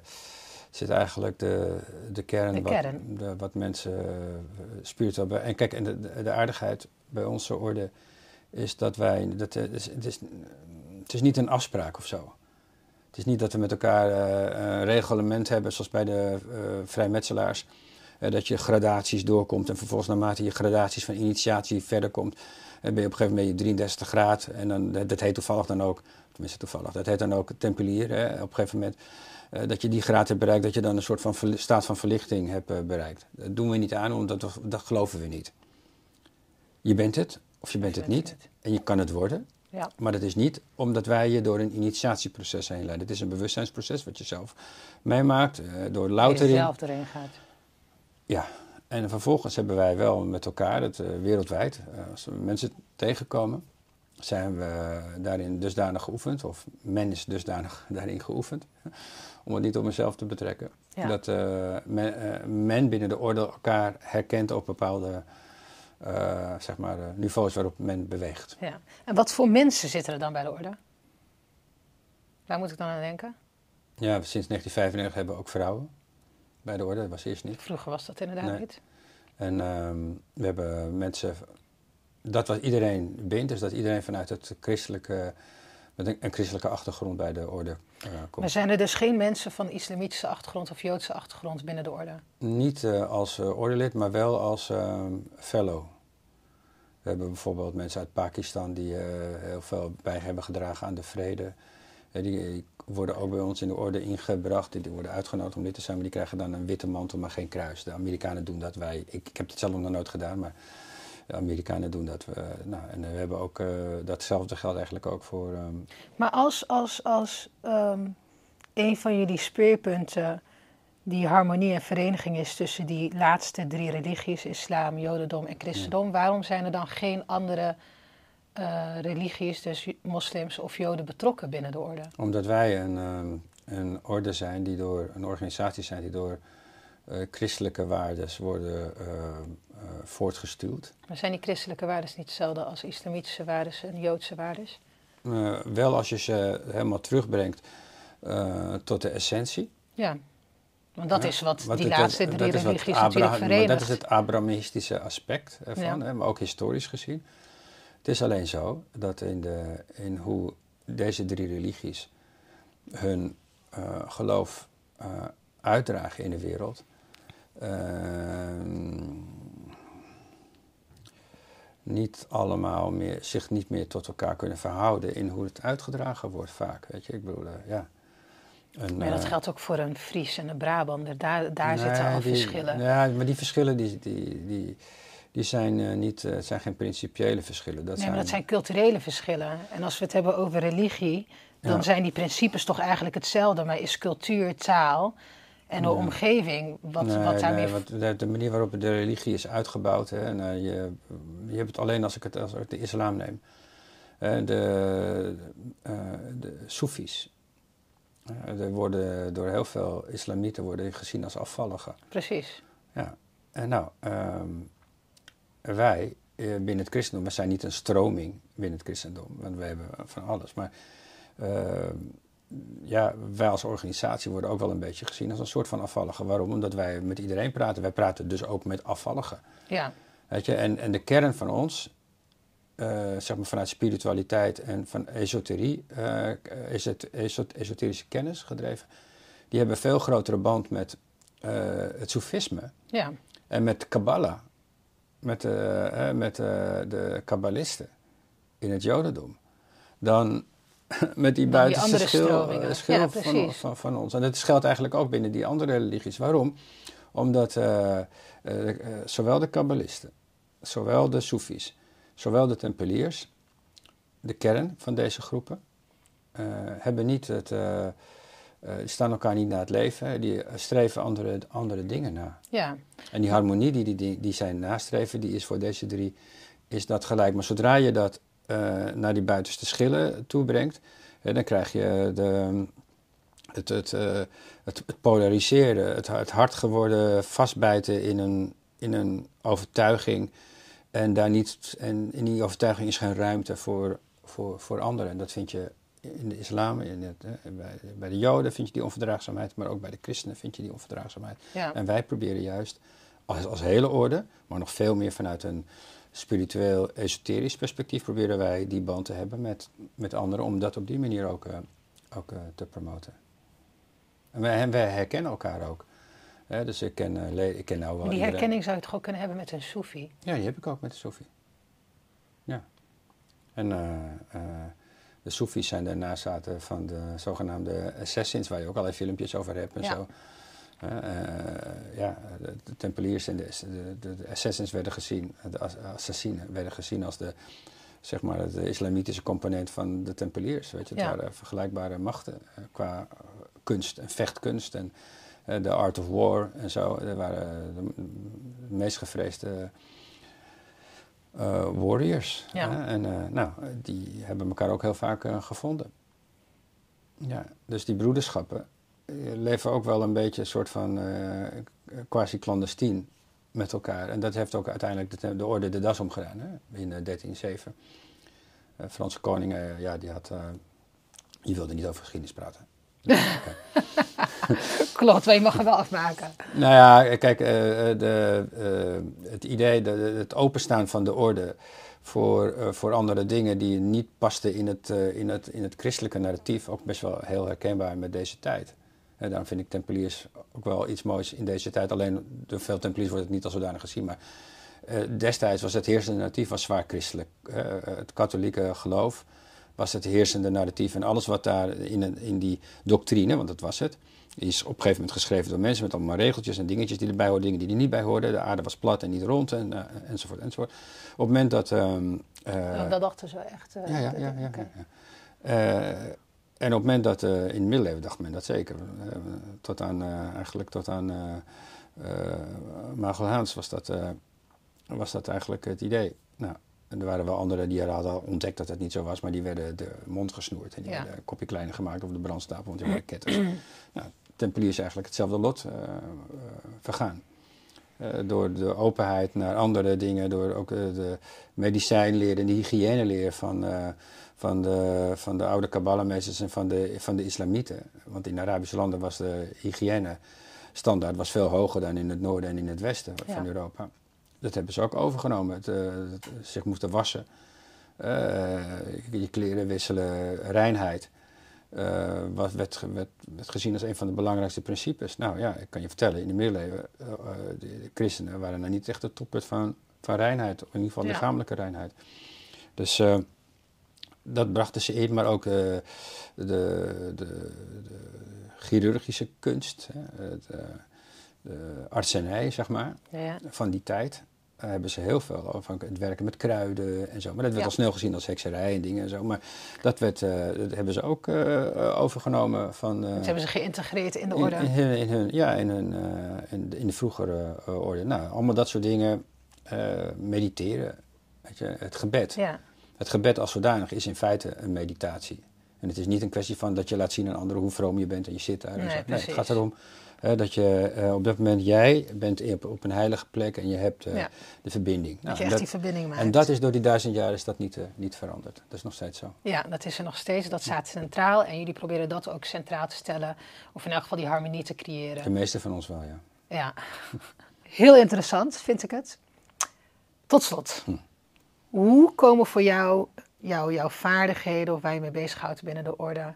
zit eigenlijk de, de kern, De wat, kern. de- wat mensen uh, spiritueel. En kijk, en de, de, de aardigheid bij onze orde is dat wij, dat, het, is, het, is, het is niet een afspraak of zo. Het is niet dat we met elkaar uh, een reglement hebben, zoals bij de uh, vrijmetselaars. Dat je gradaties doorkomt en vervolgens naarmate je gradaties van initiatie verder komt, ben je op een gegeven moment 33 graad. En dan, dat heet toevallig dan ook, tenminste toevallig, dat heet dan ook tempelier. Hè, op een gegeven moment dat je die graad hebt bereikt, dat je dan een soort van staat van verlichting hebt bereikt. Dat doen we niet aan, omdat dat geloven we niet. Je bent het, of je bent het niet. En je kan het worden. Ja. Maar dat is niet omdat wij je door een initiatieproces heen leiden. Het is een bewustzijnsproces wat je zelf meemaakt, uh, door louter je in. zelf erin gaat. Ja, en vervolgens hebben wij wel met elkaar, het, uh, wereldwijd, uh, als we mensen tegenkomen, zijn we daarin dusdanig geoefend, of men is dusdanig daarin geoefend, om het niet op mezelf te betrekken, Ja. dat men, men, binnen de orde elkaar herkent op bepaalde uh, zeg maar, niveaus waarop men beweegt. Ja. En wat voor mensen zitten er dan bij de orde? Waar moet ik dan aan denken? Ja, sinds 1995 hebben we ook vrouwen bij de orde, dat was eerst niet. Vroeger was dat inderdaad Nee. niet. En um, we hebben mensen, dat wat iedereen bindt, is dat iedereen vanuit het christelijke, met een, een christelijke achtergrond bij de orde uh, komt. Maar zijn er dus geen mensen van islamitische achtergrond of joodse achtergrond binnen de orde? Niet uh, als uh, ordelid, maar wel als fellow. We hebben bijvoorbeeld mensen uit Pakistan die heel veel bij hebben gedragen aan de vrede. Die worden ook bij ons in de orde ingebracht. Die worden uitgenodigd om lid te zijn, maar die krijgen dan een witte mantel, maar geen kruis. De Amerikanen doen dat. Wij, ik, ik heb het zelf nog nooit gedaan, maar de Amerikanen doen dat. We, nou, en we hebben ook uh, datzelfde geldt eigenlijk ook voor. Um, Maar als, als, als um, een van jullie speerpunten die harmonie en vereniging is tussen die laatste drie religies, islam, jodendom en christendom, ja. waarom zijn er dan geen andere uh, religies, dus moslims of joden, betrokken binnen de orde? Omdat wij een, um, een orde zijn, die door, een organisatie zijn die door uh, christelijke waarden worden uh, voortgestuwd. Maar zijn die christelijke waarden niet hetzelfde als islamitische waarden en joodse waarden? Uh, wel als je ze helemaal terugbrengt uh, tot de essentie. Ja, want dat Ja, is wat, wat die het- laatste drie religies natuurlijk verenigt. Dat is het Abrahamistische aspect ervan, Ja. hè, maar ook historisch gezien. Het is alleen zo dat in, de, in hoe deze drie religies hun eh, geloof eh, uitdragen in de wereld, ehm, niet allemaal meer, zich niet meer tot elkaar kunnen verhouden in hoe het uitgedragen wordt vaak. Weet je, ik bedoel, eh, ja. Een, Maar dat eh, geldt ook voor een Fries en een Brabander. Daar, daar zitten al die- verschillen. Ja, maar die verschillen die, die, die, die zijn, eh, niet, zijn geen principiële verschillen. Dat nee, maar dat zijn culturele verschillen. En als we het hebben over religie, dan Ja. zijn die principes toch eigenlijk hetzelfde. Maar is cultuur, taal en de Ja. omgeving wat, nee, wat nee, want de, de manier waarop de religie is uitgebouwd, hè, en, eh, je, je hebt het alleen als ik het als ik de islam neem. Eh, de, eh de Soefies. er worden door heel veel islamieten worden gezien als afvalligen. Precies. Ja, en nou, ehm, wij binnen het christendom, we zijn niet een stroming binnen het christendom, want we hebben van alles. Maar ehm, ja, wij als organisatie worden ook wel een beetje gezien als een soort van afvallige. Waarom? Omdat wij met iedereen praten. Wij praten dus ook met afvalligen. Ja, Weet je? En, en de kern van ons, eh, zeg maar vanuit spiritualiteit en van esoterie, eh, is het esot- esoterische kennis gedreven. Die hebben een veel grotere band met eh, het soefisme ja. en met Kabbalah, met, met de kabbalisten in het Jodendom, dan met die buitenste schil, eh, schil Ja, van, van, van ons. En dat geldt eigenlijk ook binnen die andere religies. Waarom? Omdat eh, eh, zowel de kabbalisten, zowel de Soefies, zowel de tempeliers, de kern van deze groepen, hebben niet het, die staan elkaar niet na het leven, hè. die streven andere, andere dingen na. ja. En die harmonie die, die, die, die zij nastreven, die is voor deze drie, is dat gelijk. Maar zodra je dat naar die buitenste schillen toe brengt, dan krijg je de, het, het, het, het polariseren, het, het hard geworden vastbijten in een, in een overtuiging. En, daar niet, en in die overtuiging is geen ruimte voor, voor, voor anderen. En dat vind je in de islam, in het, bij, bij, de joden vind je die onverdraagzaamheid, maar ook bij de christenen vind je die onverdraagzaamheid. Ja. En wij proberen juist als, als hele orde, maar nog veel meer vanuit een spiritueel, esoterisch perspectief, proberen wij die band te hebben met, met anderen, om dat op die manier ook, uh, ook uh, te promoten. En wij, wij, herkennen elkaar ook. dus ik ken, uh, ik ken nou wel. Die iedereen. herkenning zou je toch ook kunnen hebben met een Soefi? Ja, die heb ik ook met de Soefi. Ja. En de Soefis zijn de nazaten van de zogenaamde assassins, waar je ook allerlei filmpjes over hebt en Ja. zo. Uh, ja, de, Tempeliers en de, de, de, assassins werden gezien, de assassinen werden gezien als de, zeg maar, de islamitische component van de Tempeliers. Weet je, het Ja. waren vergelijkbare machten uh, qua kunst en vechtkunst en uh, de art of war en zo. Dat waren de, meest gevreesde uh, warriors. Ja. En nou, die hebben elkaar ook heel vaak gevonden. Ja, dus die broederschappen leven ook wel een beetje een soort van quasi-clandestien met elkaar. En dat heeft ook uiteindelijk de, de orde de das omgedaan hè? in 1307. Franse koning, ja, die had... die wilde niet over geschiedenis praten. Klopt, maar je mag wel afmaken. Nou ja, kijk, uh, de, uh, het idee, de, het openstaan van de orde voor, uh, voor andere dingen die niet pasten in het, in, het, in het christelijke narratief, ook best wel heel herkenbaar met deze tijd. En daarom vind ik Tempeliers ook wel iets moois in deze tijd. Alleen door veel Tempeliers wordt het niet als zodanig gezien, maar destijds was het heersende narratief was zwaar christelijk. het katholieke geloof was het heersende narratief en alles wat daar in, in die doctrine, want dat was het, is op een gegeven moment geschreven door mensen met allemaal regeltjes en dingetjes die erbij hoorden, dingen die er niet bij hoorden. De aarde was plat en niet rond en, uh, enzovoort, enzovoort. Op het moment dat... Um, uh, ja, dat dachten ze echt. Uh, ja, ja, ja. ja, okay. ja. En op het moment dat, in de middeleeuwen dacht men dat zeker, tot aan, eigenlijk tot aan Magelhaans was dat, was dat eigenlijk het idee. Nou, er waren wel anderen die hadden ontdekt dat het niet zo was, maar die werden de mond gesnoerd en die Ja. werden een kopje kleiner gemaakt op de brandstapel, want die waren ketters. nou, Tempeliers eigenlijk hetzelfde lot vergaan. Door de openheid naar andere dingen, door ook de medicijnleer en de hygiëneleer van, van, de, van de oude Kabbalahmeesters en van de, van de islamieten. Want in Arabische landen was de hygiëne standaard was veel hoger dan in het noorden en in het westen van. Europa. Dat hebben ze ook overgenomen, het, het zich moesten wassen, je kleren wisselen, reinheid. Uh, wat werd, werd, werd, gezien als een van de belangrijkste principes. Nou ja, ik kan je vertellen, in de middeleeuwen, uh, de, de, christenen waren nou niet echt het toppunt van, van reinheid, in ieder geval Ja. lichamelijke reinheid. Dus uh, dat brachten ze in, maar ook de, de, de, de chirurgische kunst, hè, het, de artsenij, zeg maar, Ja. van die tijd. Daar hebben ze heel veel over, van het werken met kruiden en zo. Maar dat werd Ja. al snel gezien als hekserij en dingen en zo. Maar dat, werd, eh, dat hebben ze ook eh, overgenomen van... eh, Dat hebben ze geïntegreerd in de orde. in in hun, ja, in, hun, eh, in, de, in de vroegere eh, orde. Nou, allemaal dat soort dingen. eh, mediteren, weet je, het gebed. ja. Het gebed als zodanig is in feite een meditatie. En het is niet een kwestie van dat je laat zien aan anderen hoe vroom je bent en je zit daar. en Nee, het gaat erom dat je eh, op dat moment, jij bent op, op een heilige plek en je hebt eh, Ja. de verbinding. Dat Nou, je echt dat- die verbinding maakt. en dat is door die duizend jaar is dat niet, eh, niet veranderd. Dat is nog steeds zo. Ja, dat is er nog steeds. Dat staat centraal. En jullie proberen dat ook centraal te stellen. Of in elk geval die harmonie te creëren. De meeste van ons wel, ja. Ja, heel interessant vind ik het. Tot slot, Hm. Hoe komen voor jou, jou jouw vaardigheden of waar je mee bezighoudt binnen de orde,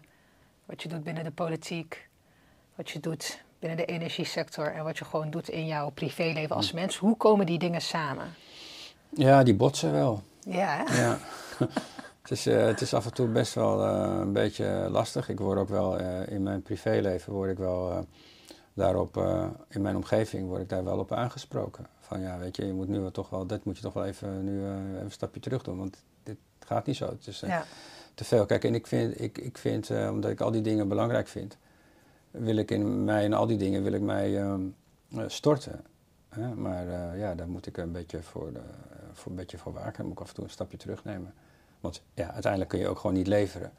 wat je doet binnen de politiek, wat je doet binnen de energiesector en wat je gewoon doet in jouw privéleven als mens, hoe komen die dingen samen? Ja, die botsen wel. Ja, hè? Ja. het, is, eh, het is af en toe best wel eh, een beetje lastig. Ik word ook wel eh, in mijn privéleven word ik wel daarop, in mijn omgeving word ik daar wel op aangesproken. Van ja, weet je, je moet nu wel toch wel, dit moet je toch wel even nu eh, even een stapje terug doen, want dit gaat niet zo. Het is eh, ja. te veel. Kijk, en ik vind, ik, ik vind eh, omdat ik al die dingen belangrijk vind, wil ik in mij en al die dingen wil ik mij ehm, eh, storten. Hè? Maar ja, daar moet ik een beetje voor, voor, een beetje voor waken. Dan moet ik af en toe een stapje terugnemen. Want ja, uiteindelijk kun je ook gewoon niet leveren.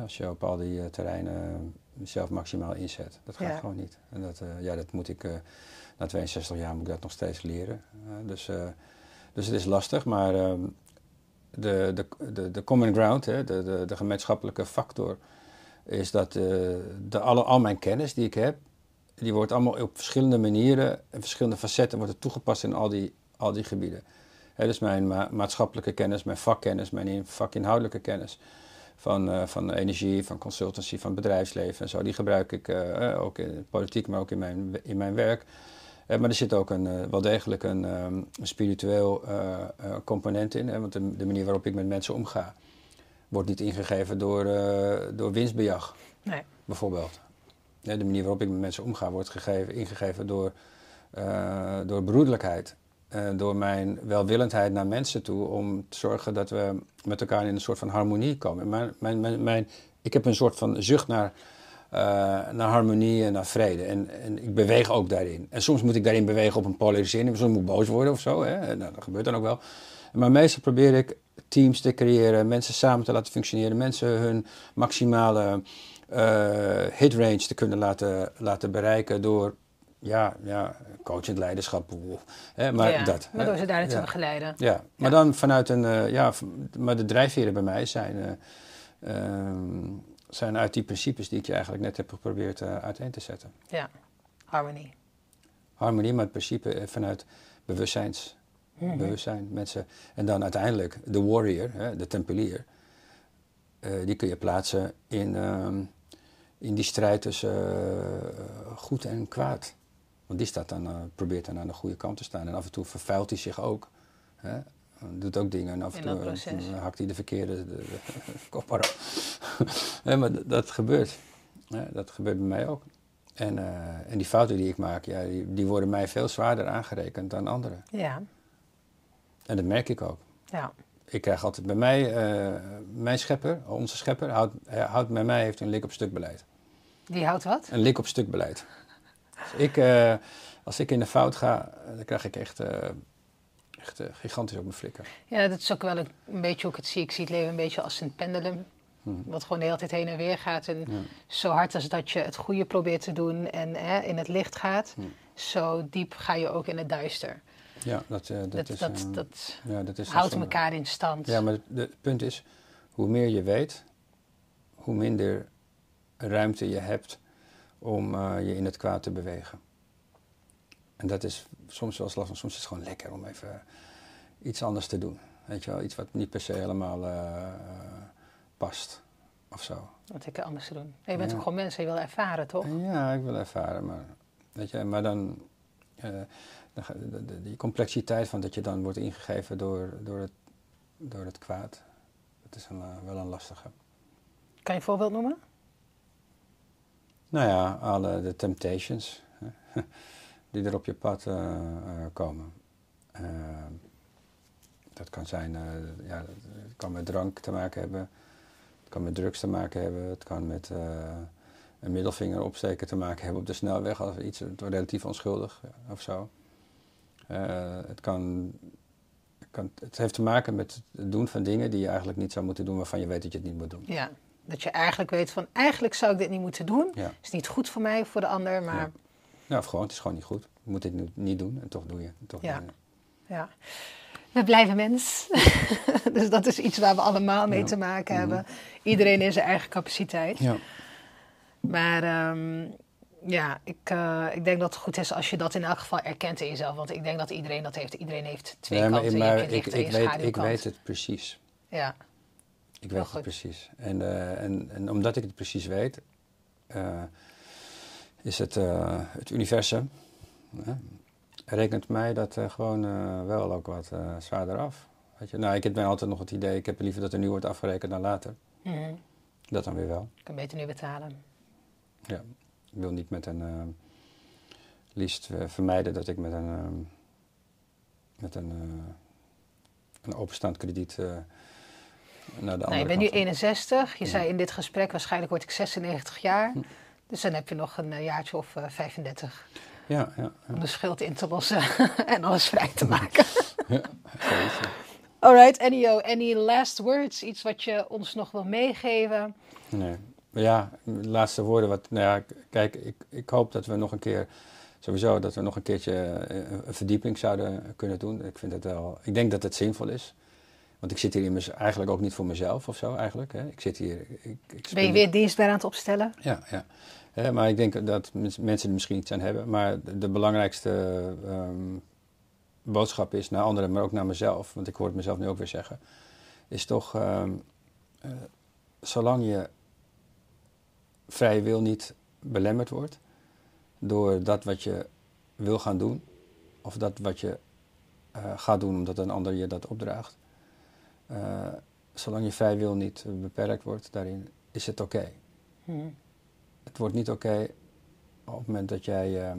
als je op al die terreinen jezelf maximaal inzet. Dat gaat gewoon niet. En dat, ja, dat moet ik, na 62 jaar moet ik dat nog steeds leren. dus, dus het is lastig, maar ehm, de, de, de, de common ground, hè, de, de, de gemeenschappelijke factor, is dat de, alle, al mijn kennis die ik heb, die wordt allemaal op verschillende manieren en verschillende facetten wordt toegepast in al die, al die gebieden. He, dus mijn maatschappelijke kennis, mijn vakkennis, mijn vakinhoudelijke kennis van, van energie, van consultancy, van bedrijfsleven en zo, die gebruik ik ook in politiek, maar ook in mijn, in mijn werk. Uh, maar er zit ook een, wel degelijk een, um, een spiritueel component in, hè, want de, de, manier waarop ik met mensen omga wordt niet ingegeven door, door winstbejag, nee. bijvoorbeeld de manier waarop ik met mensen omga wordt gegeven, ingegeven door, door broederlijkheid. Uh, door mijn welwillendheid naar mensen toe om te zorgen dat we met elkaar in een soort van harmonie komen. Mijn, mijn, mijn ik heb een soort van zucht naar, uh, naar harmonie en naar vrede. En, en ik beweeg ook daarin. En soms moet ik daarin bewegen op een polarisering. Soms moet ik boos worden of zo. Hè? En, nou, dat gebeurt dan ook wel. Maar meestal probeer ik teams te creëren, mensen samen te laten functioneren, mensen hun maximale uh, hit range te kunnen laten, laten bereiken door ja, ja, coachend leiderschap. Hè, maar ja, dat. Maar door ze daar naartoe ja. begeleiden. Ja, maar dan vanuit een, uh, ja, maar de drijfveren bij mij zijn, um, zijn uit die principes die ik je eigenlijk net heb geprobeerd uiteen te zetten. Ja, harmonie. Harmonie, maar het principe vanuit bewustzijns, mm -hmm. bewustzijn, mensen. En dan uiteindelijk de warrior, hè, de tempelier, die kun je plaatsen in, um, in die strijd tussen uh, goed en kwaad. Want die staat dan, probeert dan aan de goede kant te staan. En af en toe vervuilt hij zich ook. Hè? Doet ook dingen en af en toe uh, hakt hij de verkeerde de, kop ja, maar dat gebeurt. dat gebeurt bij mij ook. En, en die fouten die ik maak, ja, die, die, worden mij veel zwaarder aangerekend dan anderen. Ja. En dat merk ik ook. Ja ik krijg altijd bij mij, uh, mijn schepper, onze schepper, houdt, houdt bij mij heeft een lik op stuk beleid. Die houdt wat? Een lik op stuk beleid. Dus ik, uh, als ik in de fout ga, dan krijg ik echt, uh, echt gigantisch op mijn flikker. Ja, dat is ook wel een, een, beetje hoe ik het zie. Ik zie het leven een beetje als een pendulum. Hmm. Wat gewoon de hele tijd heen en weer gaat. En ja. zo hard als dat je het goede probeert te doen en in het licht gaat, hmm. zo diep ga je ook in het duister. Ja, dat, uh, dat, dat, is, dat, dat ja, dat is houdt elkaar in stand. Ja, maar het, het, punt is, hoe meer je weet, hoe minder ruimte je hebt om uh, je in het kwaad te bewegen. En dat is soms wel eens lastig, soms is het gewoon lekker om even iets anders te doen. Weet je wel, iets wat niet per se helemaal uh, past of zo. Wat ik anders te doen. je bent ja. ook gewoon mensen, je wil ervaren, toch? Ja, ik wil ervaren, maar, weet je, maar dan de, de, die complexiteit van dat je dan wordt ingegeven door, door, het, door het kwaad, dat is een, uh, wel een lastige. Kan je een voorbeeld noemen? Nou ja, alle de temptations die er op je pad uh, uh, komen. dat kan zijn, ja, het kan met drank te maken hebben, het kan met drugs te maken hebben, het kan met een middelvinger opsteken te maken hebben op de snelweg, als iets relatief onschuldig of zo. Het, kan, kan, het heeft te maken met het doen van dingen die je eigenlijk niet zou moeten doen, waarvan je weet dat je het niet moet doen. Ja, dat je eigenlijk weet van eigenlijk zou ik dit niet moeten doen. Ja. is niet goed voor mij of voor de ander, maar... Ja. Nou, of gewoon, het is gewoon niet goed. Je moet dit niet doen en toch doe je. Toch ja. Ja. We blijven mens. dus dat is iets waar we allemaal mee te maken mhm. hebben. Iedereen in zijn eigen capaciteit. Ja. Maar um, ja, ik, uh, ik denk dat het goed is als je dat in elk geval erkent in jezelf. Want ik denk dat iedereen dat heeft. Iedereen heeft twee ja, maar, kanten. Maar ik, ik, weet, ik weet het precies. Ja. Ik weet het precies. En, uh, en, en omdat ik het precies weet, uh, is het, het universum, rekent mij dat gewoon wel ook wat zwaarder af. Weet je? Nou, ik heb ben altijd nog het idee, ik heb liever dat er nu wordt afgerekend dan later. Mm -hmm. Dat dan weer wel. Ik kan beter nu betalen. Ja, ik wil niet met een, uh, liefst uh, vermijden dat ik met een, uh, met een, een openstaand krediet naar de nou, andere Je bent nu 61, je ja. zei in dit gesprek waarschijnlijk word ik 96 jaar. Dus dan heb je nog een jaartje of 35. Ja, ja, ja, Om de schuld in te lossen en alles vrij te maken. ja, Alright, Ennio, any last words? Iets wat je ons nog wil meegeven? Nee. Ja, laatste woorden. Wat, nou ja, kijk, ik, ik hoop dat we nog een keer, sowieso, dat we nog een keertje eh, een verdieping zouden kunnen doen. Ik vind het wel, ik denk dat het zinvol is. Want ik zit hier eigenlijk ook niet voor mezelf of zo eigenlijk. Hè. Ik zit hier... Ik, ik Ben je weer dienstbaar aan het opstellen? Ja, ja. Maar ik denk dat mens- mensen er misschien iets aan hebben. Maar de, de belangrijkste ehm, boodschap is naar anderen, maar ook naar mezelf. Want ik hoor het mezelf nu ook weer zeggen. Is toch, ehm, eh, zolang je vrije wil niet belemmerd wordt door dat wat je wil gaan doen, of dat wat je eh, gaat doen omdat een ander je dat opdraagt, eh, zolang je vrije wil niet beperkt wordt daarin, is het oké. Hm. Het wordt niet oké op het moment dat jij eh,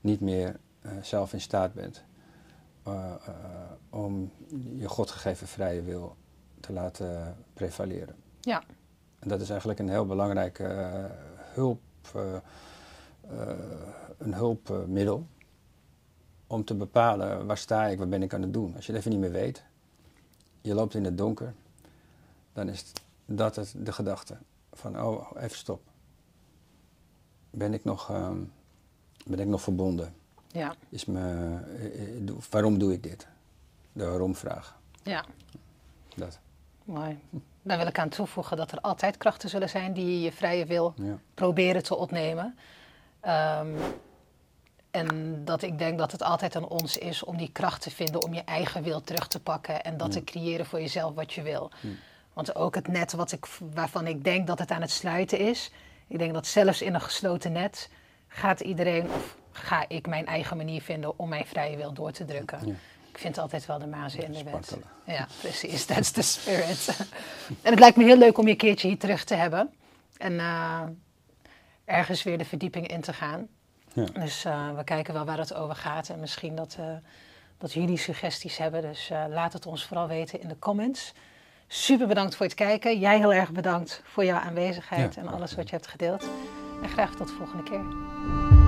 niet meer eh, zelf in staat bent om je godgegeven vrije wil te laten prevaleren. Ja. En dat is eigenlijk een heel belangrijk eh, hulp, een hulpmiddel om te bepalen waar sta ik, wat ben ik aan het doen. Als je het even niet meer weet, je loopt in het donker, dan is dat het, de gedachte van, oh, even stop. Ben ik nog, ehm, ben ik nog verbonden? Ja, Is me, eh, eh, waarom doe ik dit? De waarom-vraag. ja. Dat. Mooi. Daar wil ik aan toevoegen dat er altijd krachten zullen zijn die je vrije wil Ja. proberen te ontnemen. Ehm, en dat ik denk dat het altijd aan ons is om die kracht te vinden om je eigen wil terug te pakken en dat te creëren voor jezelf wat je wil. Want ook het net wat ik, waarvan ik denk dat het aan het sluiten is, ik denk dat zelfs in een gesloten net gaat iedereen of ga ik mijn eigen manier vinden om mijn vrije wil door te drukken. Ja. Ik vind altijd wel de mazen in de wet. Ja, precies. That's the spirit. en het lijkt me heel leuk om je een keertje hier terug te hebben. En eh, ergens weer de verdieping in te gaan. Ja. Dus eh, we kijken wel waar het over gaat. En misschien dat, eh, dat jullie suggesties hebben. Dus eh, laat het ons vooral weten in de comments. Super bedankt voor het kijken. Jij heel erg bedankt voor jouw aanwezigheid Ja, en alles wat je hebt gedeeld. En graag tot de volgende keer.